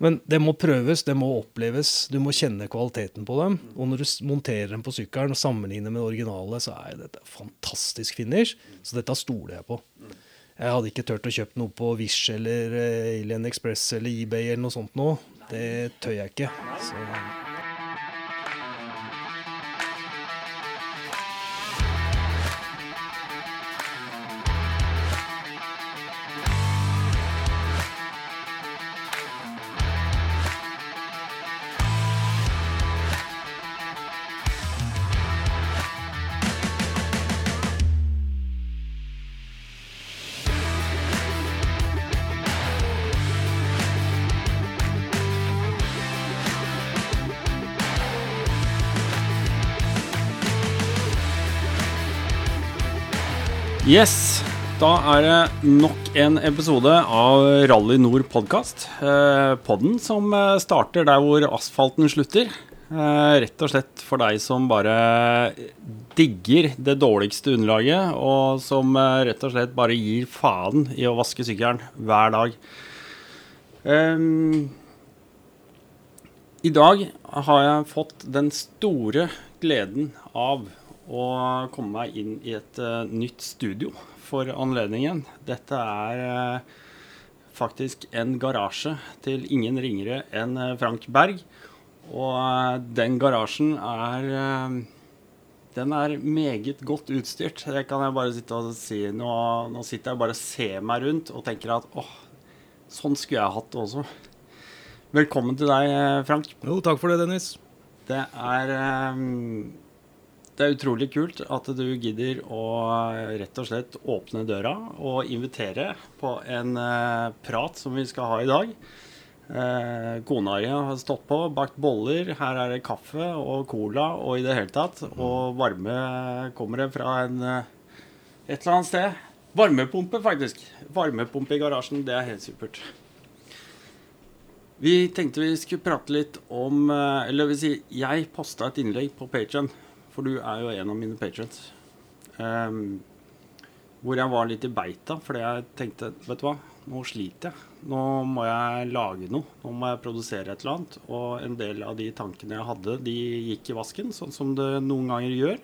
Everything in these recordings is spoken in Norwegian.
Men det må prøves, det må oppleves. Du må kjenne kvaliteten på dem. Og når du monterer dem på sykkelen og sammenligner med det originale, så er dette fantastisk finish. Så dette stoler jeg på. Jeg hadde ikke turt å kjøpe noe på Wish eller eh, Alien Express eller eBay eller noe sånt nå. Det tør jeg ikke. Så Yes, da er det nok en episode av Rally Nord podkast. Eh, podden som eh, starter der hvor asfalten slutter. Eh, rett og slett for deg som bare digger det dårligste underlaget, og som rett og slett bare gir faen i å vaske sykkelen hver dag. Ehm, I dag har jeg fått den store gleden av å komme meg inn i et uh, nytt studio for anledningen. Dette er uh, faktisk en garasje til ingen ringere enn eh, Frank Berg. Og uh, den garasjen er Den er meget godt utstyrt. Det kan jeg bare sitte og si. Nå, nå sitter jeg bare og ser meg rundt og tenker at åh, sånn skulle jeg hatt det også. Velkommen til deg, Frank. jo, takk for det, Dennis. Det er Det er utrolig kult at du gidder å eh, rett og slett åpne døra og invitere på en eh, prat som vi skal ha i dag. Eh, kona di har stått på, bakt boller. Her er det kaffe og cola og i det hele tatt. Og varme kommer det fra en et eller annet sted. Varmepumpe, faktisk. Varmepumpe i garasjen. Det er helt supert. Vi tenkte vi skulle prate litt om Eller vil si, jeg posta et innlegg på Patreon, for du er jo en av mine patrons. Um, hvor jeg var litt i beita, fordi jeg tenkte Vet du hva, nå sliter jeg. Nå må jeg lage noe. Nå må jeg produsere et eller annet. Og en del av de tankene jeg hadde, de gikk i vasken, sånn som det noen ganger gjør.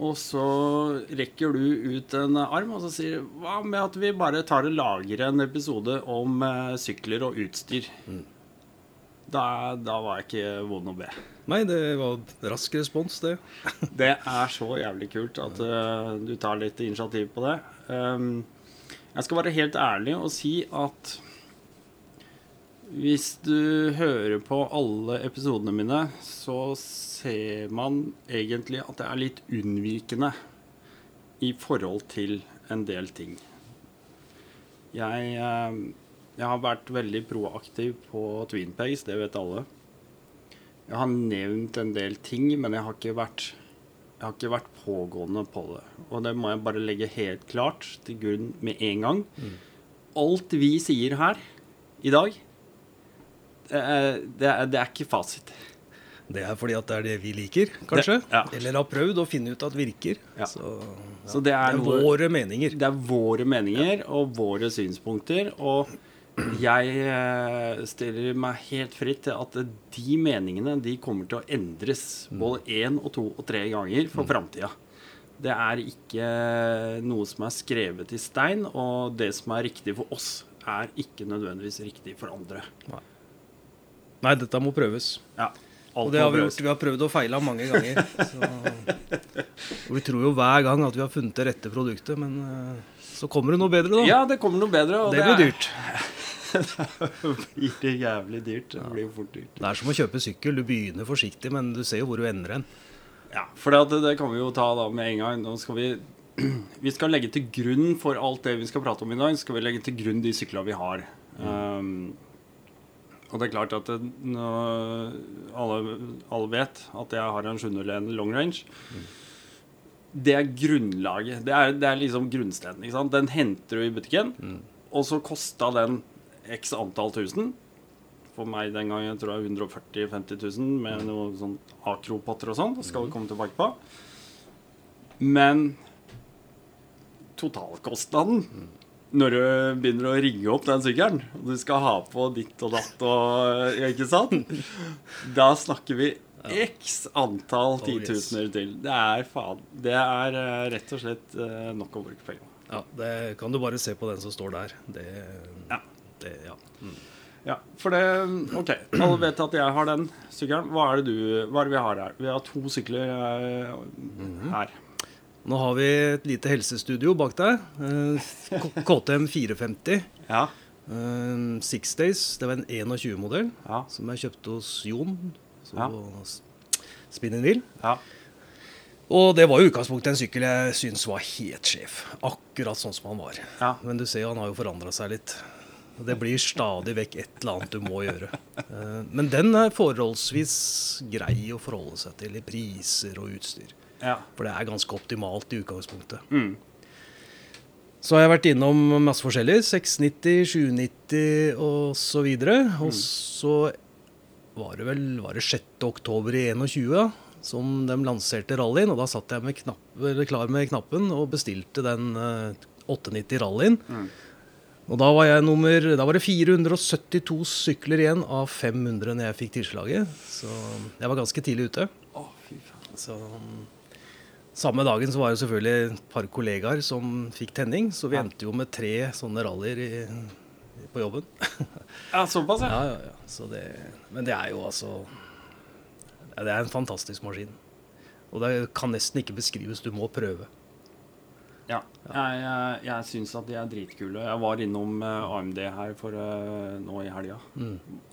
Og så rekker du ut en arm og så sier Hva med at vi bare tar og lager en episode om eh, sykler og utstyr? Da, da var jeg ikke vond å be. Nei, det var rask respons, det. Det er så jævlig kult at uh, du tar litt initiativ på det. Um, jeg skal være helt ærlig og si at hvis du hører på alle episodene mine, så ser man egentlig at det er litt unnvikende i forhold til en del ting. Jeg, eh, jeg har vært veldig proaktiv på Twinpace, det vet alle. Jeg har nevnt en del ting, men jeg har ikke vært har ikke vært pågående på det. Og det må jeg bare legge helt klart til grunn med en gang. Alt vi sier her i dag, det er, det er, det er ikke fasit. Det er fordi at det er det vi liker, kanskje. Det- ja. Eller har prøvd å finne ut at virker. Ja. Så, Så det er, det er våre meninger. Det er våre meninger og våre synspunkter. Og jeg eh, stiller meg helt fritt til at de meningene de kommer til å endres både én og to og tre ganger for framtida. Det er ikke noe som er skrevet i stein, og det som er riktig for oss, er ikke nødvendigvis riktig for andre. Nei, dette må prøves. Ja, Og det har vi gjort. Vi har prøvd og feila mange ganger. Så. Og vi tror jo hver gang at vi har funnet det rette produktet, men eh, så kommer det noe bedre, da. Ja, det kommer noe bedre. Det blir dyrt. det blir jævlig dyrt. Det blir fort dyrt. Det er som å kjøpe sykkel. Du begynner forsiktig, men du ser jo hvor du ender hen. Ja, for det, det kan vi jo ta da med en gang. Nå skal vi Vi skal legge til grunn for alt det vi skal prate om i dag, skal vi legge til grunn de syklene vi har. Um, og det er klart at det, nå, alle, alle vet at jeg har en 701 long range. Det er grunnlaget. Det er, det er liksom grunnsteinen. ikke sant? Den henter du i butikken, og så kosta den x antall tusen. For meg den gangen tror jeg 140 000-50 000 med noe sånn akropotter og sånn. Det skal vi komme tilbake på. Men totalkostnaden når du begynner å ringe opp den sykkelen, og du skal ha på ditt og datt og Ikke sant? Da snakker vi x antall Oh, titusener til. Det er faen Det er eh, rett og slett eh, nok å bruke penger på. Ja, det kan du bare se på den som står der. Det, Ja. det ja. Ja, for det Ok, alle vet at jeg har den sykkelen. Hva er det du Hva er det vi har her? Vi har to sykler eh, her. Nå har vi et lite helsestudio bak deg. KTM 450. Ja. Six Days. Det var en 21-modell Ja. som jeg kjøpte hos Jon. Så Ja. s- en hvil. ja. Og det var i utgangspunktet en sykkel jeg syns var helt sjef. Akkurat sånn som han var. Ja. Men du ser jo han har jo forandra seg litt. Det blir stadig vekk et eller annet du må gjøre. Eh, Men den er forholdsvis grei å forholde seg til i priser og utstyr. ja. For det er ganske optimalt i utgangspunktet. Mm. Så har jeg vært innom masse forskjellig. 690, 790 og så videre. Og så var det vel var det 6. oktober i 21 som de lanserte rallyen. Og da satt jeg med knapp, klar med knappen og bestilte den eh, 890 rallyen. Og da var jeg nummer Da var det 472 sykler igjen av 500 når jeg fikk tilslaget. Så jeg var ganske tidlig ute. Oh, fy faen. Så Samme dagen så var det selvfølgelig et par kollegaer som fikk tenning, så vi Ja. endte jo med tre sånne rallyer i, på jobben. Ja, såpass, ja. ja, ja, ja. Så det, men det er jo altså Det er en fantastisk maskin. Og det kan nesten ikke beskrives, du må prøve. Ja. Jeg, jeg, jeg syns at de er dritkule. Jeg var innom eh, AMD her for eh, nå i helga.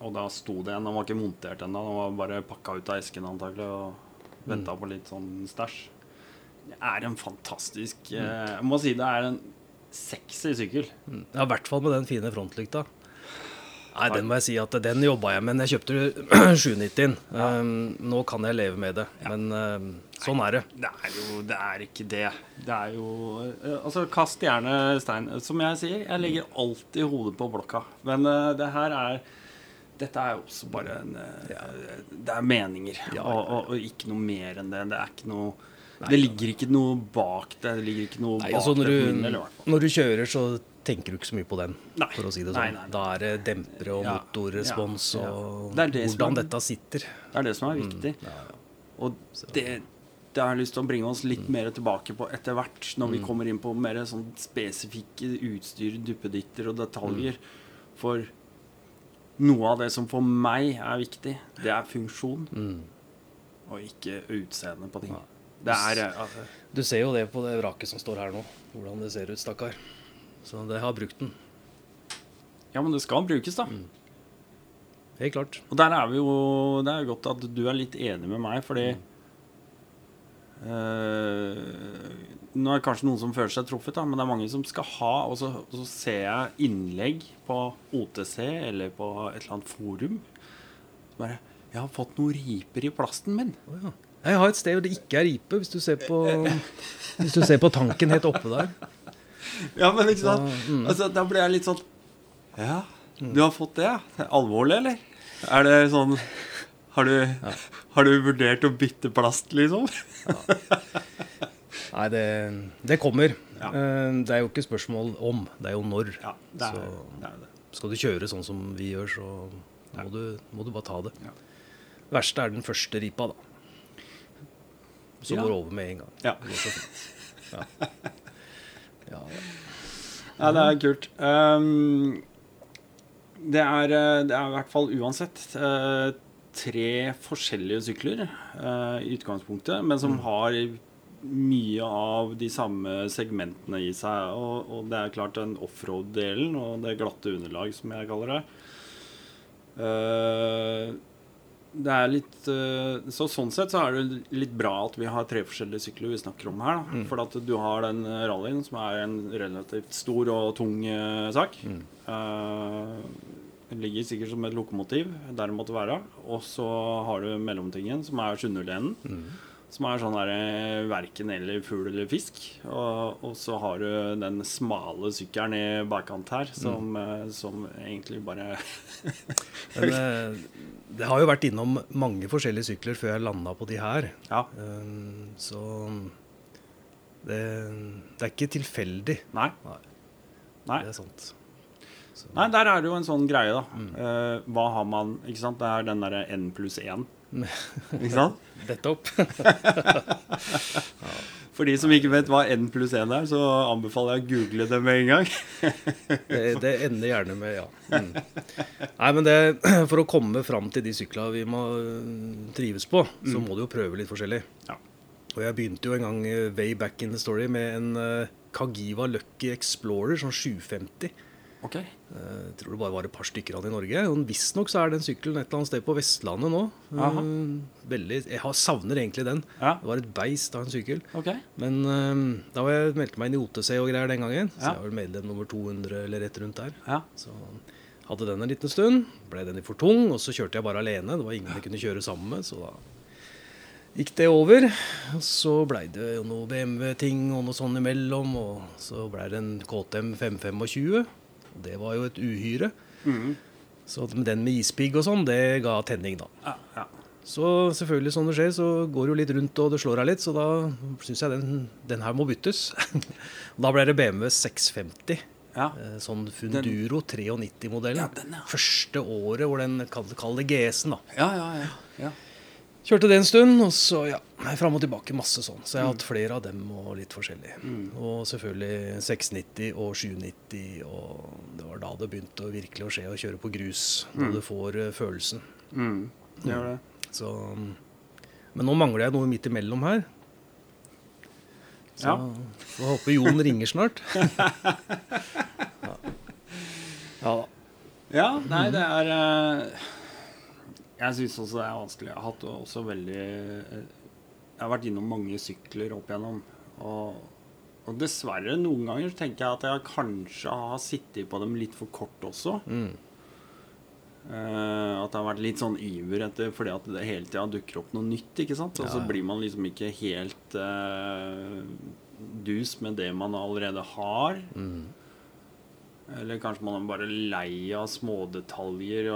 Og da sto det en. Den var ikke montert ennå. Den var bare pakka ut av esken antakelig og venta på litt sånn stæsj. Det er en fantastisk eh, Jeg må si det er en sexy sykkel. Ja, I hvert fall med den fine frontlykta. Nei, den må jeg si at den jobba jeg med. Jeg kjøpte 790-en. Um, nå kan jeg leve med det, men um, sånn er det. Det er jo Det er ikke det. Det er jo eh, Altså, kast gjerne stein. Som jeg sier, jeg legger alltid hodet på blokka. Men eh, det her er Dette er jo også bare en ja. Det er meninger. Ja, ja, Og, og, og ikke noe mer enn det. Det er ikke noe Det ligger ikke noe bak det. Det ligger ikke noe Nei, bak altså når, det du, når du kjører, så tenker du ikke så mye på den, Nei. for å si det sånn. nei, nei. Da er det dempere og Ja, motorrespons ja, ja. og Det det hvordan er- dette sitter. Det er det som er viktig. Ja, ja. Og det, det har jeg lyst til å bringe oss litt mer tilbake på etter hvert, når vi kommer inn på mer sånn spesifikke utstyr, duppeditter og detaljer. For noe av det som for meg er viktig, det er funksjon, og ikke utseende på ting. Det er altså, Du ser jo det på det vraket som står her nå, hvordan det ser ut, stakkar. Så jeg har brukt den. Ja, men det skal brukes, da. Helt klart. Og der er vi jo Det er jo godt at du er litt enig med meg, fordi eh, Nå er det kanskje noen som føler seg truffet, da, men det er mange som skal ha Og så, og så ser jeg innlegg på OTC eller på et eller annet forum. Bare 'Jeg har fått noen riper i plasten min'. Oh, ja. Jeg har et sted hvor det ikke er ripe, hvis du ser på, hvis du ser på tanken helt oppe der. Ja, men ikke sant? mm. Altså, da ble jeg litt sånn Ja, du har fått det, ja? Alvorlig, eller? Er det sånn Har du, har du vurdert å bytte plast, liksom? Nei, det, det kommer. Ja. Eh, Det er jo ikke spørsmål om, det er jo når. Ja, det er Så det. Er det. skal du kjøre sånn som vi gjør, så må, du, må du bare ta det. Ja. Verste er den første ripa, da. Som Ja. går over med en gang. Ja. Det går så fint. Ja. Ja. Det er kult. Um, det, er, eh, det er i hvert fall uansett uh, tre forskjellige sykler uh, i utgangspunktet, men som har mye av de samme segmentene i seg. Og, og det er klart den offroad-delen og det glatte underlag, som jeg kaller det. Eh, det er litt eh, Så sånn sett så er det litt bra at vi har tre forskjellige sykler vi snakker om her. Da. For at du har den rallyen, som er en relativt stor og tung eh, sak. Eh, den ligger sikkert som et lokomotiv der det måtte være. Og så har du mellomtingen, som er 701. Mm. Som er sånn der verken eller fugl eller fisk. Og, og så har du den smale sykkelen i bakkant her, som, mm. som egentlig bare eh, det har jo vært innom mange forskjellige sykler før jeg landa på de her. Ja. Eh, Så det, det er ikke tilfeldig. Nei. Nei. Det er sant. Så, Nei, der er det jo en sånn greie, da. Mm. Uh, hva har man Ikke sant? Det er den derre N pluss 1. Ikke sant? Nettopp. For de som ikke vet hva N pluss 1 er, så anbefaler jeg å google det med en gang. Det, det ender gjerne med ja. Mm. Nei, men det, for å komme fram til de syklene vi må øh, trives på, så må du jo prøve litt forskjellig. Mm. Ja. Og jeg begynte jo en gang øh, way back in the story med en øh, Kagiva Lucky Explorer, sånn 750. Ok. Eh, Jeg tror det bare var et par stykker av den i Norge. Visstnok så er den sykkelen et eller annet sted på Vestlandet nå. Aha. Eh, Veldig, jeg savner egentlig den. Ja. Det var et beist av en sykkel. Ok. Men eh, da var jeg meldte meg inn i OTC og greier den gangen. Så jeg var medlem nummer 200 eller rett rundt der. Ja. Så hadde den en liten stund. Ble den for tung, og så kjørte jeg bare alene. Det var ingen jeg kunne kjøre sammen med, så da gikk det over. Og så blei det jo noe BMW-ting og noe sånn imellom, og så blei det en KTM 525. Det var jo et uhyre. Mm. Så den med ispigg og sånn, det ga tenning, da. ja. ja. Så selvfølgelig, sånn det skjer, så går det jo litt rundt og det slår deg litt, så da syns jeg den, den her må byttes. da ble det BMW 650. ja. Eh, Sånn Funduro 93-modellen. Ja, ja. Første året hvor den kall det GS-en, da. Ja, ja, ja. Kjørte det en stund, og så ja, fram og tilbake masse sånn. Så jeg Mm. har hatt flere av dem og litt forskjellig. Og selvfølgelig 690 og 790, og det var da det begynte å virkelig å skje å kjøre på grus. Da du får eh, følelsen. Mm. Det gjør det. Så Men nå mangler jeg noe midt imellom her. Så Ja. får håpe Jon ringer snart. ja. ja da. Ja, nei, det er eh, Jeg syns også det er vanskelig. Jeg har hatt også veldig eh, Jeg har vært innom mange sykler opp igjennom. Og, og dessverre, noen ganger tenker jeg at jeg kanskje har sittet på dem litt for kort også. Mm. Uh, at det har vært litt sånn iver etter fordi at det hele tida dukker opp noe nytt. ikke sant? Og så blir man liksom ikke helt uh, dus med det man allerede har. Mm. Eller kanskje man er bare lei av smådetaljer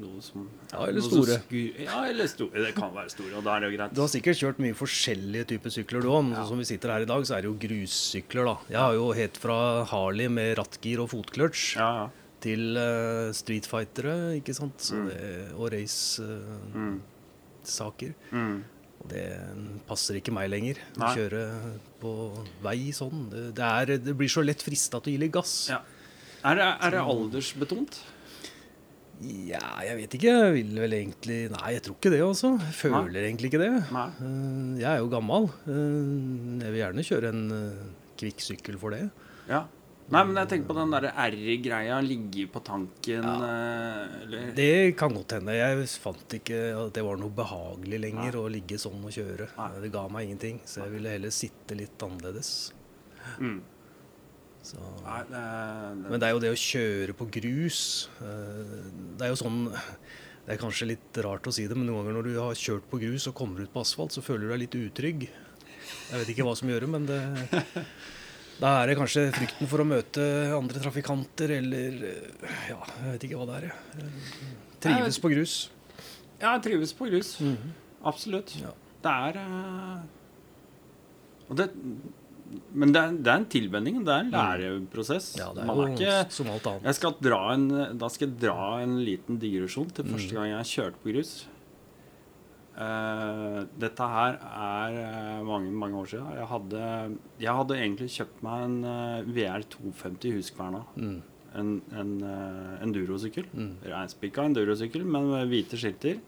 noe som Ja, eller store. ja, eller store. Det kan være store, og da er det jo greit. Du har sikkert kjørt mye forskjellige typer sykler du òg. Ja. sånn som vi sitter her i dag, så er det jo grussykler, da. Jeg har jo helt fra Harley med rattgir og fotkløtsj Ja, ja. til uh, streetfightere, ikke sant. Så Mm. det, og race-saker. Mm. Mm. Og det passer ikke meg lenger. Å kjøre på vei sånn. Det, det, er, det blir så lett frista til å gi litt gass. Ja. Er det, er det aldersbetont? Ja, jeg vet ikke. Jeg vil vel egentlig Nei, jeg tror ikke det, altså. Jeg føler egentlig ikke det. Nei. Eh, Jeg er jo gammel. Eh, Jeg vil gjerne kjøre en kvikksykkel for det. Ja. Nei, men jeg tenker på den derre R-greia, ligge på tanken ja. eller Det kan godt hende. Jeg fant ikke at det var noe behagelig lenger Nei. å ligge sånn og kjøre. Nei. Det ga meg ingenting, så jeg ville heller sitte litt annerledes. mm. Så. Nei, Men det er jo det å kjøre på grus eh, Det er jo sånn Det er kanskje litt rart å si det, men noen ganger når du har kjørt på grus og kommer ut på asfalt, så føler du deg litt utrygg. Jeg vet ikke hva som gjør det, men det Da er det kanskje frykten for å møte andre trafikanter, eller Ja, jeg vet ikke hva det er. Trives på grus. Ja, jeg trives på grus. Absolutt. Ja. Det er eh, og det, Men det er, det er en tilvenning. Det er en læreprosess. Ja, det er Man er ikke som alt annet. jeg skal dra en, da skal jeg dra en liten digresjon til Mm. første gang jeg kjørte på grus. Uh, dette her er eh, mange mange år siden. Jeg hadde, jeg hadde egentlig kjøpt meg en uh, VR 250 Huskverna. Mm. En, en uh, endurosykkel. Mm. Reinspikka endurosykkel, men med hvite skilter.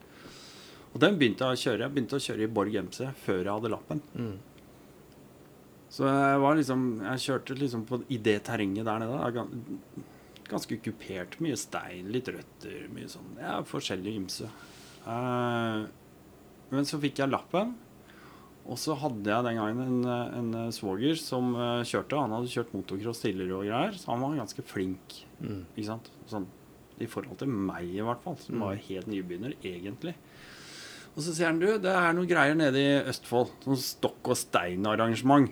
Og den begynte jeg å kjøre. Jeg begynte å kjøre i Borg MC før jeg hadde lappen. Mm. Så jeg var liksom Jeg kjørte liksom på, i det terrenget der nede. Ganske kupert. Mye stein, litt røtter, mye sånn Ja, forskjellig ymse. Uh, men så fikk jeg lappen. Og så hadde jeg den gangen en, en eh, svoger som uh, kjørte. Han hadde kjørt motocross tidligere og greier, så han var ganske flink. Mm. Ikke sant? Sånn, I forhold til meg, i hvert fall, som Mm. var helt nybegynner, egentlig. Og så sier han du, det er noen greier nede i Østfold. Sånn stokk og stein-arrangement.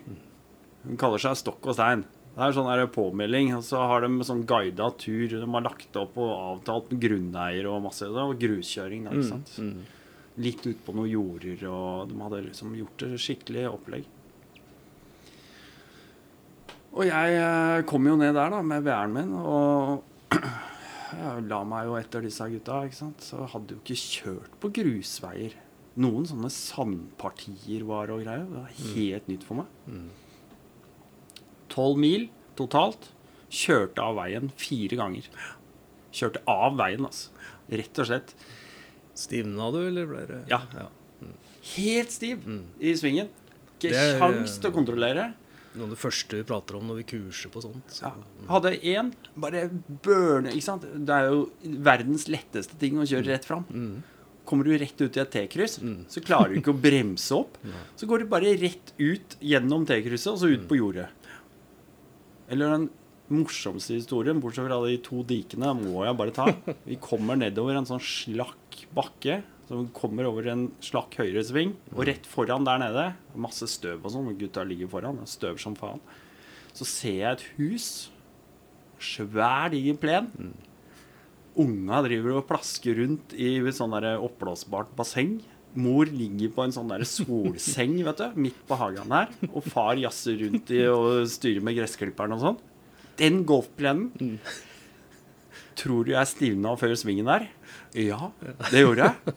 Hun kaller seg Stokk og stein. Det er sånn påmelding, og så har de sånn guida tur. De har lagt opp og avtalt med grunneier og masse. Var gruskjøring, da, ikke sant. Mm. Litt ut på noen jorder, og de hadde liksom gjort det skikkelig opplegg. Og jeg eh, kom jo ned der da med VR-en min, og jeg la meg jo etter disse gutta. ikke sant? Så hadde jo ikke kjørt på grusveier. Noen sånne sandpartier var og greier. Det var helt nytt for meg. Tolv mil totalt. Kjørte av veien fire ganger. Kjørte av veien, altså. Rett og slett. Stivna du, eller ble det Ja. Helt stiv i svingen. Ikke er- til å kontrollere. Noe av det første vi prater om når vi kurser på sånt. Så. Ja. Hadde én bare børne Ikke sant? Det er jo verdens letteste ting å kjøre rett fram. Kommer du rett ut i et T-kryss, så klarer du ikke å bremse opp. Så går du bare rett ut gjennom T-krysset, og så ut på jordet. Eller den morsomste historien, bortsett fra de to dikene, må jeg bare ta. Vi kommer nedover en sånn slakk bakke. Som kommer over en slakk høyresving, og rett foran der nede Masse støv og sånn, gutta ligger foran. Støv som faen. Så ser jeg et hus. Svær, diger plen. Unga driver og plasker rundt i sånn oppblåsbart basseng. Mor ligger på en sånn der solseng vet du, midt på hagen her. Og far jazzer rundt i og styrer med gressklipperen og sånn. Den golfplenen Tror du jeg stivna før svingen der? Ja, det gjorde jeg.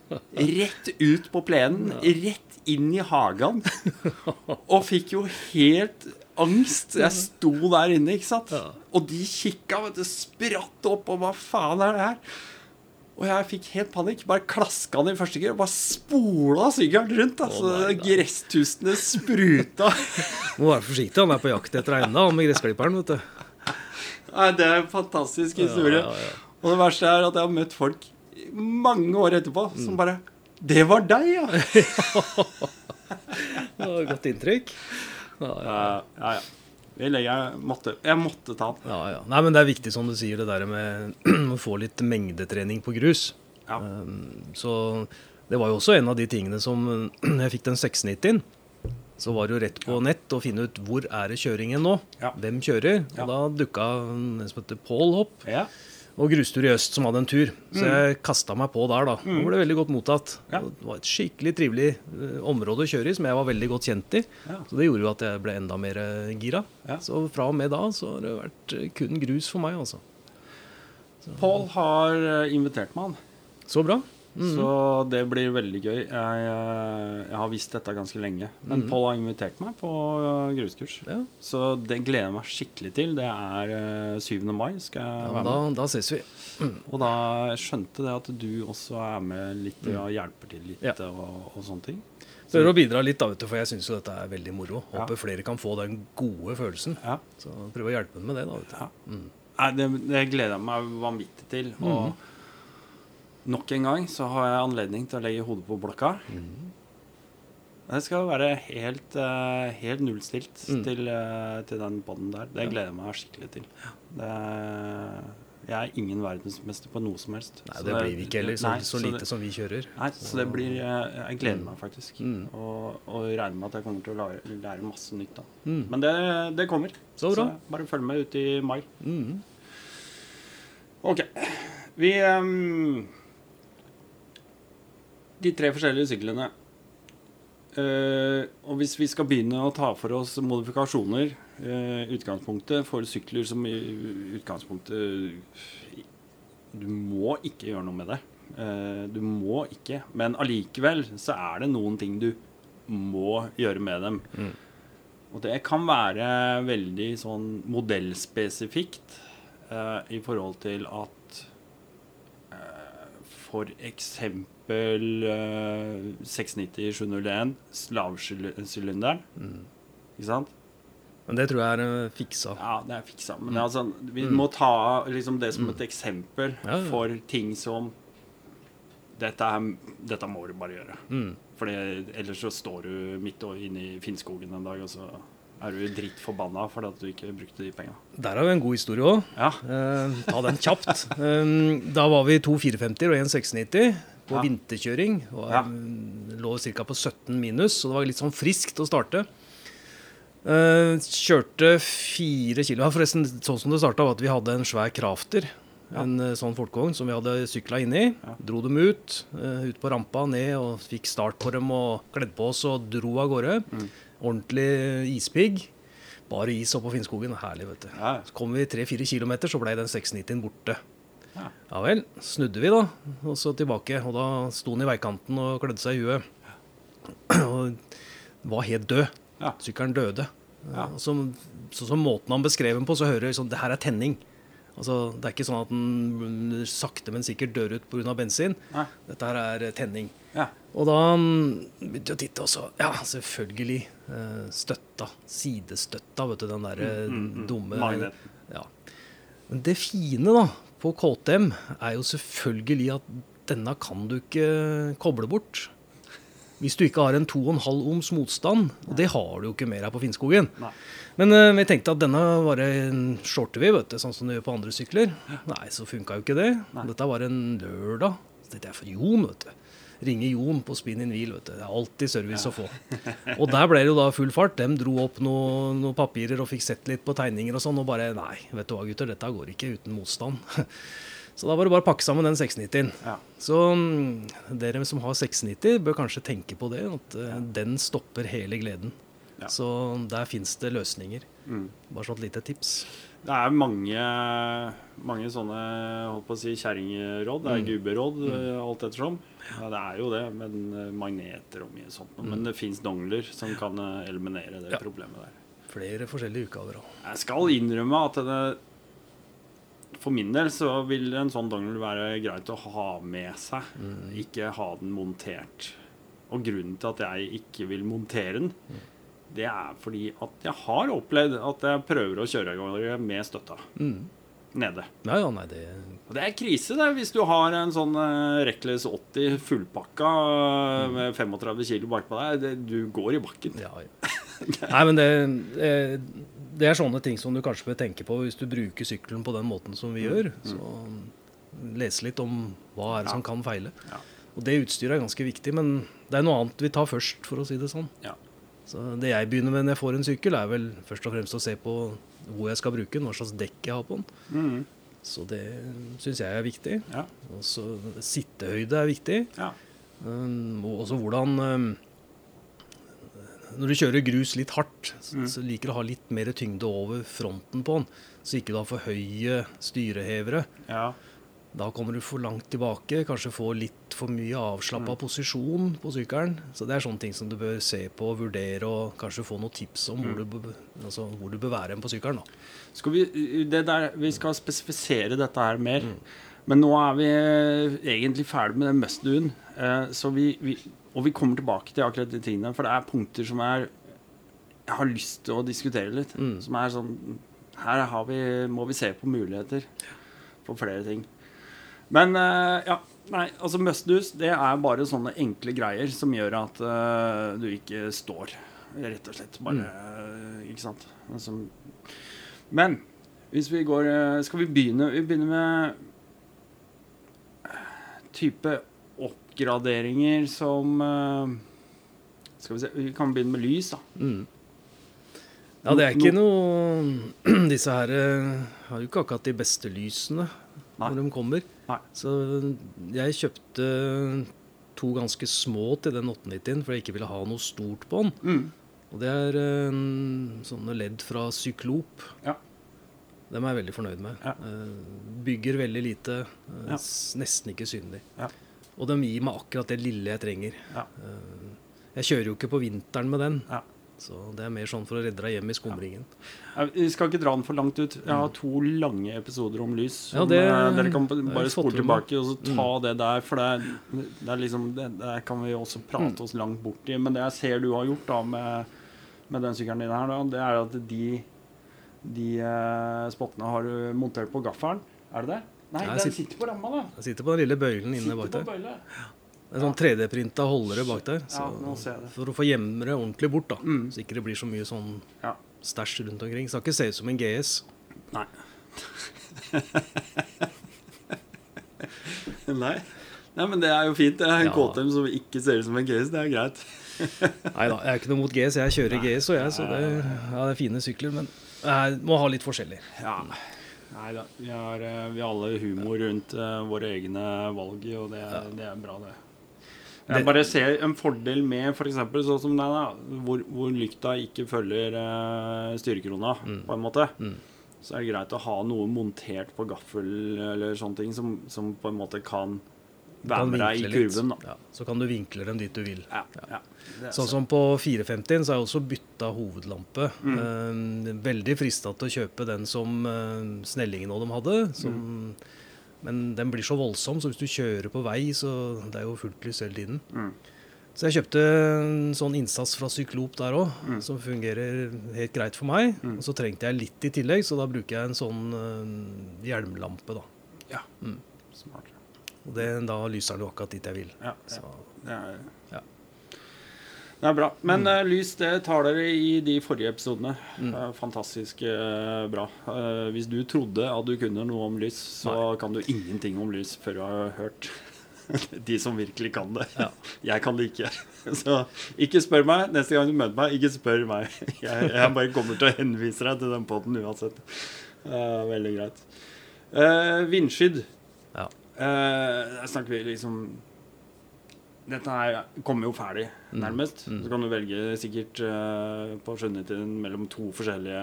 Rett ut på plenen, rett inn i hagen. Og fikk jo helt angst. Jeg sto der inne, ikke sant. Og de kikka, vet du, spratt opp, og hva faen er det her? Og jeg fikk helt panikk. Bare klaska den i første gir og bare spola sykkelen rundt. Altså, oh. Gresstustene spruta. Må være forsiktig, han er på jakt etter eiendom han med gressklipperen, vet du. Nei, det er en fantastisk historie. Ja, ja, ja. Og det verste er at jeg har møtt folk mange år etterpå som bare Det var deg, ja! Det var et Godt inntrykk. Ja, ja. ja. Eller jeg måtte, jeg måtte ta den. Ja, ja. Nei, men det er viktig, som du sier, det der med å få litt mengdetrening på grus. Ja. Um, Så det var jo også en av de tingene som Jeg fikk den 690-en. Så var det jo rett på nett å finne ut hvor er det kjøringen nå. Ja. Hvem kjører? Ja. Og da dukka en som heter Pål opp, Ja. Og Grustur i øst som hadde en tur. Så jeg kasta meg på der, da. Og ble veldig godt mottatt. Det var et skikkelig trivelig eh, område å kjøre i, som jeg var veldig godt kjent i. Så det gjorde jo at jeg ble enda mer eh, gira. Så fra og med da så har det vært eh, kun grus for meg, altså. Pål har invitert meg, han. Så bra. Mm. Så det blir veldig gøy. Jeg, eh, jeg har visst dette ganske lenge. Men Pål har invitert meg på eh, gruskurs. Ja. Så det gleder jeg meg skikkelig til. Det er eh, 7. mai. skal jeg Ja, være da, med. da ses vi. Og da skjønte det at du også er med litt og hjelper til litt Ja. og, og sånne ting. Prøver å bidra litt, da, vet du, for jeg syns jo dette er veldig moro. Håper flere kan få den gode følelsen. Så prøv å hjelpe dem med det, da. vet du. Ja. Nei, det, det gleder jeg meg vanvittig til. Og nok en gang så har jeg anledning til å legge hodet på blokka. Det skal være helt, eh, helt nullstilt til, eh, til den bånden der. Det gleder jeg meg skikkelig til. Det, jeg er ingen verdensmester på noe som helst. Nei, Så det blir vi ikke heller, så, nei, så lite det, som vi kjører. Nei, så det blir eh, Jeg gleder meg faktisk. Mm. Og, og regner med at jeg kommer til å lære, lære masse nytt da. Mm. Men det, det kommer. Så bra. bare følg med ut i mai. Mm. Ok. Vi ehm, De tre forskjellige syklene. Uh, og hvis vi skal begynne å ta for oss modifikasjoner, uh, utgangspunktet for sykler som i utgangspunktet Du må ikke gjøre noe med det. Uh, du må ikke. Men allikevel så er det noen ting du må gjøre med dem. Og det kan være veldig sånn modellspesifikt i forhold til at for eksempel eh, 690-701, slavsylinderen, ikke sant? Men det tror jeg er eh, fiksa. Ja, det er fiksa. Men er altså, vi må ta liksom, det som et eksempel Ja, ja. for ting som dette, er, dette må du bare gjøre. Mm. For ellers så står du midt inne i Finnskogen en dag, og så er du dritt forbanna fordi at du ikke brukte de penga. Der har vi en god historie òg. Ja. Eh, ta den kjapt. Um, da var vi to 450 og en 690 på Ja. vinterkjøring. Og Ja. um, lå ca. på 17 minus, så det var litt sånn friskt å starte. Uh, kjørte fire kilo. Forresten, sånn som det starta, var at vi hadde en svær crafter. Ja. En eh, sånn folkevogn som vi hadde sykla inni. Ja. Dro dem ut, Uh, ut på rampa, ned, og fikk start på dem og kledde på oss og dro av gårde. Mm. Ordentlig ispigg. Bare is oppå Finnskogen. Herlig, vet du. Ja. Så kom vi tre-fire kilometer, så ble den 690-en borte. Ja. Ja vel. Snudde vi, da, og så tilbake. Og da sto han i veikanten og klødde seg i huet. Og var helt død. Ja. Sykkelen døde. Ja. Så, så, så måten han beskrev den på, så hører jeg sånn Det her er tenning. Altså, det er ikke sånn at den sakte, men sikkert dør ut pga. bensin. Nei. Dette her er eh, tenning. Ja. Og da mm, begynte jeg å titte, og så Ja, selvfølgelig. eh, Støtta. Sidestøtta, vet du. Den derre mm, dumme Magneten. Ja. Men det fine da, på KTM er jo selvfølgelig at denne kan du ikke koble bort. Hvis du ikke har en 2,5 ohms motstand, og det har du jo ikke mer her på Finnskogen. Nei. Men uh, vi tenkte at denne bare shorter vi, vet du, sånn som du gjør på andre sykler. Nei, så funka jo ikke det. Nei. Dette var en lørdag. Så dette er for Jon, vet du. Ringe Jon på spin in wheel, vet du. Det er alltid service å få. Og der ble det jo da full fart. De dro opp noen noe papirer og fikk sett litt på tegninger og sånn, og bare Nei, vet du hva, gutter, dette går ikke uten motstand. Så da var det bare å pakke sammen den 690-en. Ja. Så mm, dere som har 690, bør kanskje tenke på det, at eh, den stopper hele gleden. Ja. Så der fins det løsninger. Mm. Bare sånn et lite tips. Det er mange, mange sånne holdt på å si, kjerringråd. Det er gubberåd, mm. alt ettersom. Ja, det er jo det, men eh, magneter og mye sånt. Men det fins dongler som kan eh, eliminere det Ja. problemet der. Flere forskjellige utgaver. òg. Jeg skal innrømme at det, for min del så vil en sånn dongle være greit å ha med seg. Ikke ha den montert. Og grunnen til at jeg ikke vil montere den, det er fordi at jeg har opplevd at jeg prøver å kjøre av gårde med støtta Mm. nede. Ja, ja, nei, det Og det er krise det, hvis du har en sånn uh, Reckless 80 fullpakka mm. med 35 kilo bakpå deg. Det, du går i bakken. Ja, ja. Nei, men det, eh, det er sånne ting som du kanskje bør tenke på hvis du bruker sykkelen på den måten som vi gjør. Så lese litt om hva er det Ja. som kan feile. Ja. Og det utstyret er ganske viktig, men det er noe annet vi tar først, for å si det sånn. Ja. Så det jeg begynner med når jeg får en sykkel, er vel først og fremst å se på hvor jeg skal bruke den, hva slags dekk jeg har på den. Mm. Så det syns jeg er viktig. ja. Også sittehøyde er viktig. ja. Um, og også hvordan um, Når du kjører grus litt hardt, så, Mm. så liker du å ha litt mer tyngde over fronten på den, så ikke du har for høye styrehevere. ja. Da kommer du for langt tilbake, kanskje få litt for mye avslappa posisjon på sykkelen. Så det er sånne ting som du bør se på, vurdere og kanskje få noen tips om hvor, du, bør- altså, hvor du bør være på sykkelen. Da. Skal vi, det der, vi skal spesifisere dette her mer. Men nå er vi egentlig ferdig med den must-doen. Eh, så vi, vi, og vi kommer tilbake til akkurat de tingene. For det er punkter som er jeg har lyst til å diskutere litt. Mm. Som er sånn Her har vi, må vi se på muligheter for flere ting. Men eh, ja. Nei, altså must-do's, det er bare sånne enkle greier som gjør at uh, du ikke står. Rett og slett. Bare mm. Ikke sant. Altså, men hvis vi går eh, Skal vi begynne Vi begynner med type oppgraderinger som Skal vi se Vi kan begynne med lys, da. Mm. Ja, det er ikke noe Disse her har jo ikke akkurat de beste lysene. Når de kommer. Nei. Så jeg kjøpte to ganske små til den 890-en, for jeg ikke ville ha noe stort på den. Mm. Og det er eh, sånne ledd fra Syklop. Ja. Dem er jeg veldig fornøyd med. Ja. Eh, bygger veldig lite, eh, Ja. nesten ikke synlig. Ja. Og de gir meg akkurat det lille jeg trenger. Ja. Jeg kjører jo ikke på vinteren med den, Ja. Så det er mer sånn for å redde deg hjem i skumringen. Ja, Vi skal ikke dra den for langt ut. Jeg har to lange episoder om lys. Ja, det- eh, dere kan bare spole tilbake og så ta det der. For det det er liksom det, det kan vi også prate oss langt bort i. Men det jeg ser du har gjort da med, med den sykkelen din her, da, det er at de, de eh, spottene har du montert på gaffelen. Er det det? Nei, den sitter, sitter på ramma, da. Den sitter på den lille bøylen inne bak der. Er sånn 3D-printa holdere bak der. Så, Ja, for å få gjemme det ordentlig bort, da. Mm. Så ikke det blir så mye sånn Ja. stæsj rundt omkring. Skal ikke se ut som en GS. Nei. Nei. Nei, men det er jo fint. Det er en Ja. KTM som ikke ser ut som en GS. Det er greit. Nei da, jeg er ikke noe mot GS. Jeg kjører GS, og jeg, så det, ja, det er fine sykler. Men jeg må ha litt forskjellig. Ja. Nei da. Vi har, eh, vi har alle humor rundt eh, våre egne valg, og det, det er bra, det. Jeg bare ser en fordel med f.eks. For sånn som deg, da, hvor, hvor lykta ikke følger eh, styrekrona, Mm. på en måte. Så er det greit å ha noe montert på gaffel eller sånne ting som, som på en måte kan være med deg i kurven. Ja, så kan du vinkle dem dit du vil. Ja, ja. Sånn som på 450 så har jeg også bytta hovedlampe. Mm. Eh, veldig frista til å kjøpe den som eh, Snellingen og dem hadde. Som, Mm. Men den blir så voldsom, så hvis du kjører på vei, så det er jo fullt lys hele tiden. Mm. Så jeg kjøpte en sånn innsats fra Syklop der òg, Mm. som fungerer helt greit for meg. Og så trengte jeg litt i tillegg, så da bruker jeg en sånn uh, hjelmlampe, da. Ja. Mm. Smart. Og det, da lyser den jo akkurat dit jeg vil. Ja, Så. Det er. Det er bra. Mm. Men eh, lys, det tar dere i de forrige episodene. Mm. er fantastisk eh, bra. Eh, hvis du trodde at du kunne noe om lys, så kan du ingenting om lys før du har hørt de som virkelig kan det. Ja. Jeg kan det ikke. Så ikke spør meg. Neste gang du møter meg, ikke spør meg. Jeg, jeg bare kommer til å henvise deg til den poden uansett. Uh, veldig greit. Uh, vindskydd. ja. Uh, der snakker vi liksom Dette her kommer jo ferdig, nærmest. Så kan du velge sikkert uh, på skjønnheten mellom to forskjellige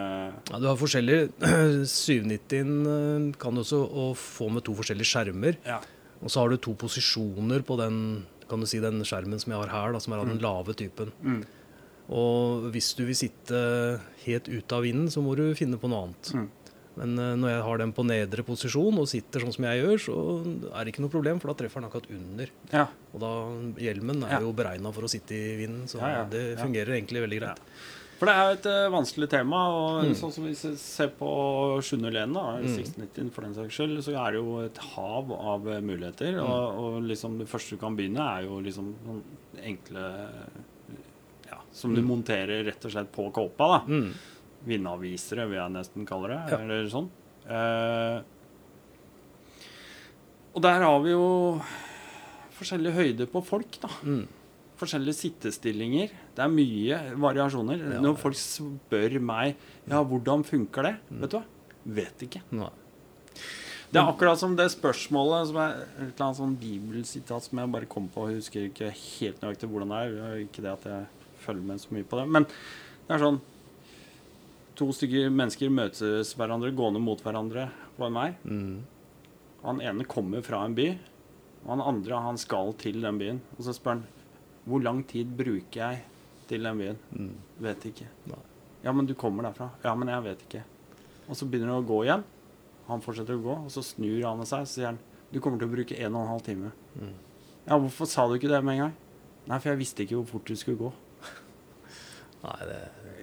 Ja, du har forskjellige 790 eh, kan du også å få med to forskjellige skjermer. Ja. Og så har du to posisjoner på den kan du si, den skjermen som jeg har her, da, som er av den lave typen. Mm. Og hvis du vil sitte helt ute av vinden, så må du finne på noe annet. Mm. Men eh, når jeg har den på nedre posisjon og sitter sånn som jeg gjør, så er det ikke noe problem, for da treffer den akkurat under. Ja. Og da, hjelmen er Ja. jo beregna for å sitte i vinden, så Ja, det fungerer egentlig veldig greit. For det er jo et uh, vanskelig tema. Og Mm. sånn som hvis vi ser på Sjunde Len, da, 1690 for den saks skyld, så er det jo et hav av eh, muligheter. Mm. Og, og liksom det første du kan begynne, er jo liksom sånn enkle Ja, som du monterer rett og slett på kåpa. da. Vindavvisere, vil jeg nesten kalle det. Ja. Eller sånn. Eh, og der har vi jo forskjellige høyder på folk, da. Mm. Forskjellige sittestillinger. Det er mye variasjoner. Ja. Når folk spør meg ja, hvordan funker det, Mm. vet du hva? Vet ikke. Nei. Det er akkurat som det spørsmålet som er et eller annet sånn bibelsitat som jeg bare kom på. og husker ikke helt nøyaktig hvordan. Det er Ikke det at jeg følger med så mye på det. Men det er sånn To stykker mennesker møtes hverandre, gående mot hverandre på en vei. Mm. Han ene kommer fra en by, og han andre han skal til den byen. Og så spør han hvor lang tid bruker jeg til den byen. Mm. Vet ikke. Nei. Ja, men du kommer derfra. Ja, men jeg vet ikke. Og så begynner han å gå igjen. Han fortsetter å gå, og så snur han seg og sier han, du kommer til å bruke en og en halv time. Mm. Ja, hvorfor sa du ikke det med en gang? Nei, for jeg visste ikke hvor fort du skulle gå. Nei, det,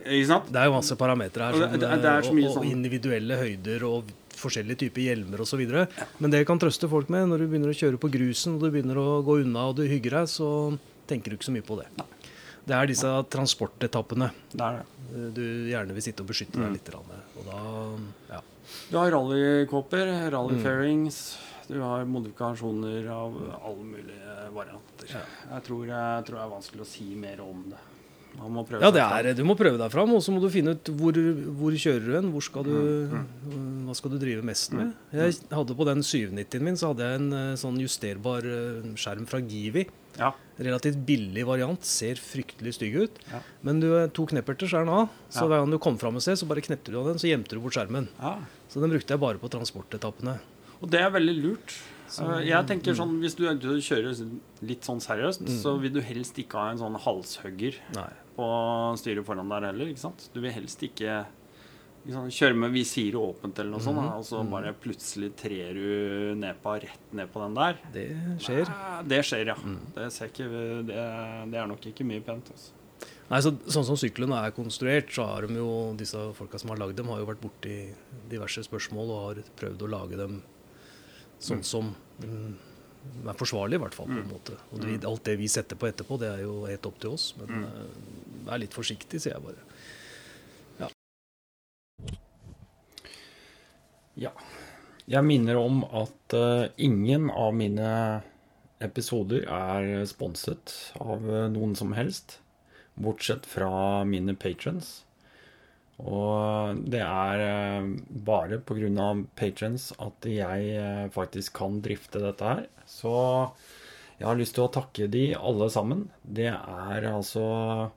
Ikke sant? det er jo masse parametere her, Og som, det- det er så og, mye og sånn- individuelle høyder og forskjellige typer hjelmer osv. Men det kan trøste folk med når du begynner å kjøre på grusen og du begynner å gå unna og du hygger deg, så tenker du ikke så mye på det. Det er disse transportetappene Det er det. eh, du gjerne vil sitte og beskytte Mm. deg litt. med. Og da, ja. Du har rallykåper, rallyfairings, du har modifikasjoner av alle mulige varianter. Jeg, tror, jeg tror det er vanskelig å si mer om det. Man må prøve ja, det er, du må prøve deg fram, og så må du finne ut hvor, hvor kjører du hen. Hvor skal du, Mm, hva skal du drive mest med? Jeg hadde På den 790-en min så hadde jeg en eh, sånn justerbar eh, skjerm fra Givi. Ja. Relativt billig variant. Ser fryktelig stygg ut. Ja. Men du er to knepperter, så er den av. Så hver gang du kom fram et sted, så bare knepte du av den, så gjemte du bort skjermen. ja. Så den brukte jeg bare på transportetappene. Og det er veldig lurt. Så- Eh, jeg tenker sånn, Hvis du er kjører litt sånn seriøst, Mm. så vil du helst ikke ha en sånn halshugger Nei. På styret foran der heller. ikke sant? Du vil helst ikke sant, kjøre med visiret åpent eller noe sånt, da, og så Mhm. bare plutselig trer du nedpå, rett ned på den der. Det skjer. Nei, Det skjer, ja. Mm. Det, ser ikke, det, det er nok ikke mye pent. Altså. Nei, så, Sånn som syklene er konstruert, så har de jo disse folka som har lagd dem, har jo vært borti diverse spørsmål og har prøvd å lage dem sånn Mm. som mm, er forsvarlig, i hvert fall. på en måte. Og det, alt det vi setter på etterpå, det er jo helt opp til oss. Men Mm. eh, vær litt forsiktig, sier jeg bare. Ja. Jeg minner om at eh, ingen av mine episoder er sponset av eh, noen som helst, bortsett fra mine patrons. Og det er eh, bare pga. patrons at jeg eh, faktisk kan drifte dette her. Så Jeg har lyst til å takke de alle sammen. Det er altså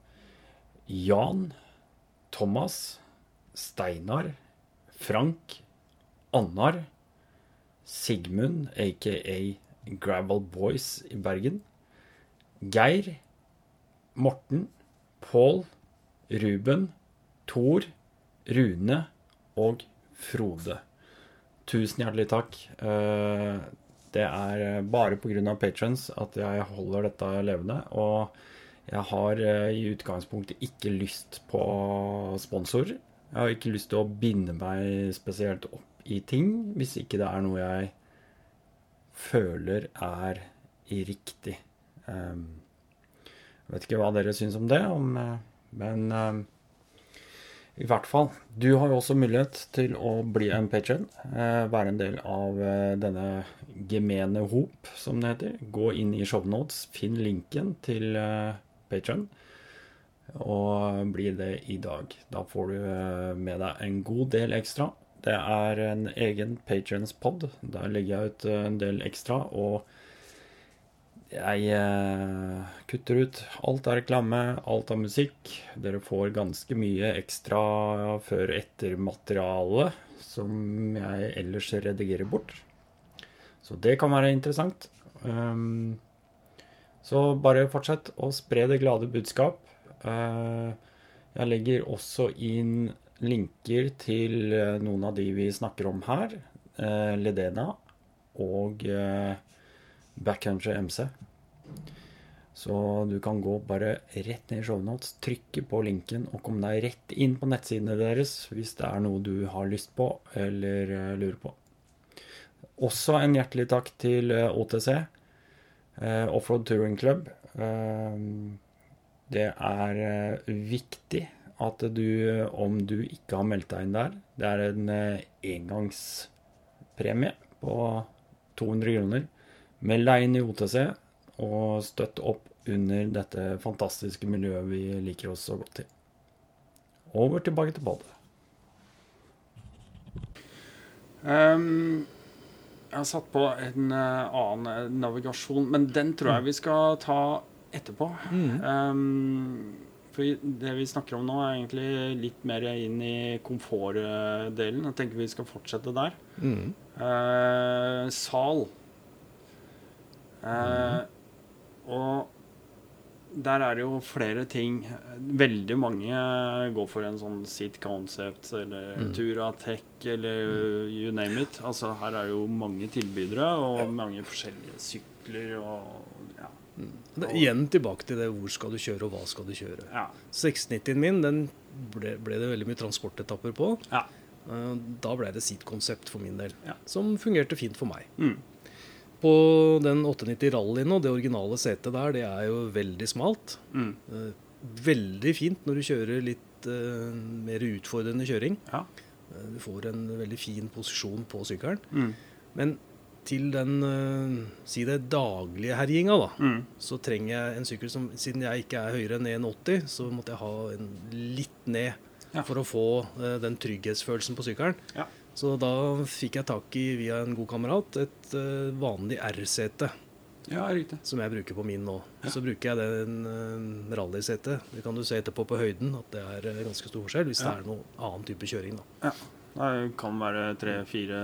Jan, Thomas, Steinar, Frank, Annar, Sigmund, aka Gravel Boys i Bergen, Geir, Morten, Pål, Ruben, Thor, Rune og Frode. Tusen hjertelig takk. Eh, det er bare pga. patrons at jeg holder dette levende. Og jeg har eh, i utgangspunktet ikke lyst på sponsorer. Jeg har ikke lyst til å binde meg spesielt opp i ting hvis ikke det er noe jeg føler er riktig. Um, jeg vet ikke hva dere syns om det, eh, men um, i hvert fall. Du har jo også mulighet til å bli en patron. Være en del av denne gemene hop, som det heter. Gå inn i shownotes, finn linken til patron, og blir det i dag. Da får du med deg en god del ekstra. Det er en egen patrons-pod. Der legger jeg ut en del ekstra. Og jeg eh, kutter ut alt av reklame, alt av musikk. Dere får ganske mye ekstra før-etter-materiale som jeg ellers redigerer bort. Så det kan være interessant. Um, så bare fortsett å spre det glade budskap. Uh, jeg legger også inn linker til eh, noen av de vi snakker om her. Eh, Ledena og Backhunter MC. Så du kan gå bare rett ned i shownotes, trykke på linken og komme deg rett inn på nettsidene deres hvis det er noe du har lyst på eller lurer på. Også en hjertelig takk til OTC, Offroad Touring Club. Det er viktig at du, om du ikke har meldt deg inn der Det er en eh, engangspremie på 200 kroner. Meld deg inn i OTC og støtt opp under dette fantastiske miljøet vi liker oss så godt til. Over tilbake til badet. Um, jeg har satt på en uh, annen navigasjon, men den tror jeg vi skal ta etterpå. Mm. Um, for det vi snakker om nå, er egentlig litt mer inn i komfortdelen. Jeg tenker vi skal fortsette der. Mm. Uh, sal. Uh, mm. Og der er det jo flere ting. Veldig mange går for en sånn seat concept eller mm. Turatech eller you name it. Altså her er det jo mange tilbydere og mange forskjellige sykler og det, igjen tilbake til det hvor skal du kjøre, og hva skal du kjøre. Ja. 690-en min den ble, ble, det veldig mye transportetapper på. Ja. Eh, da ble det seat-konsept for min del, ja. som fungerte fint for meg. Mm. På den 890 Rallyen og det originale setet der, det er jo veldig smalt. Mm. Eh, veldig fint når du kjører litt uh, mer utfordrende kjøring. Ja. Du får en veldig fin posisjon på sykkelen. Mm. Men til den uh, si det daglige herjinga, da, mm. så trenger jeg en sykkel som Siden jeg ikke er høyere enn 1,80, så måtte jeg ha en litt ned ja. for å få uh, den trygghetsfølelsen på sykkelen. Ja. Så da fikk jeg tak i, via en god kamerat, et uh, vanlig R-sete. Ja, riktig. Som jeg bruker på min nå. Ja. Så bruker jeg den uh, rallysetet. Det kan du se etterpå på høyden, at det er ganske stor forskjell hvis det er noen annen type kjøring. da. Ja. Det kan være tre-fire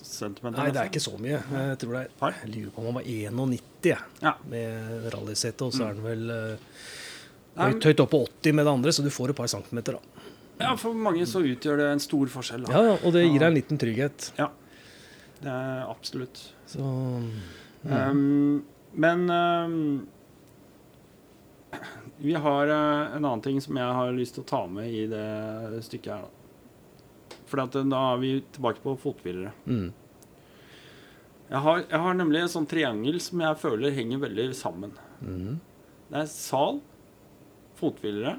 centimeter? Nei, det er ikke så mye. Jeg tror det er, jeg lurer på om han var 91 ja. med rallysete, og så er den vel uh, høyt, høyt opp på 80 med det andre, så du får et par centimeter, da. Ja, for mange så utgjør det en stor forskjell. Da. Ja, og det gir deg en liten trygghet. Ja, det er absolutt. Så, mm. um, men um, vi har uh, en annen ting som jeg har lyst til å ta med i det stykket her. da. For da er vi tilbake på fothvilere. Mm. Jeg, har, jeg, har, nemlig en sånn triangel som jeg føler henger veldig sammen. Mm. Det er sal, fothvilere,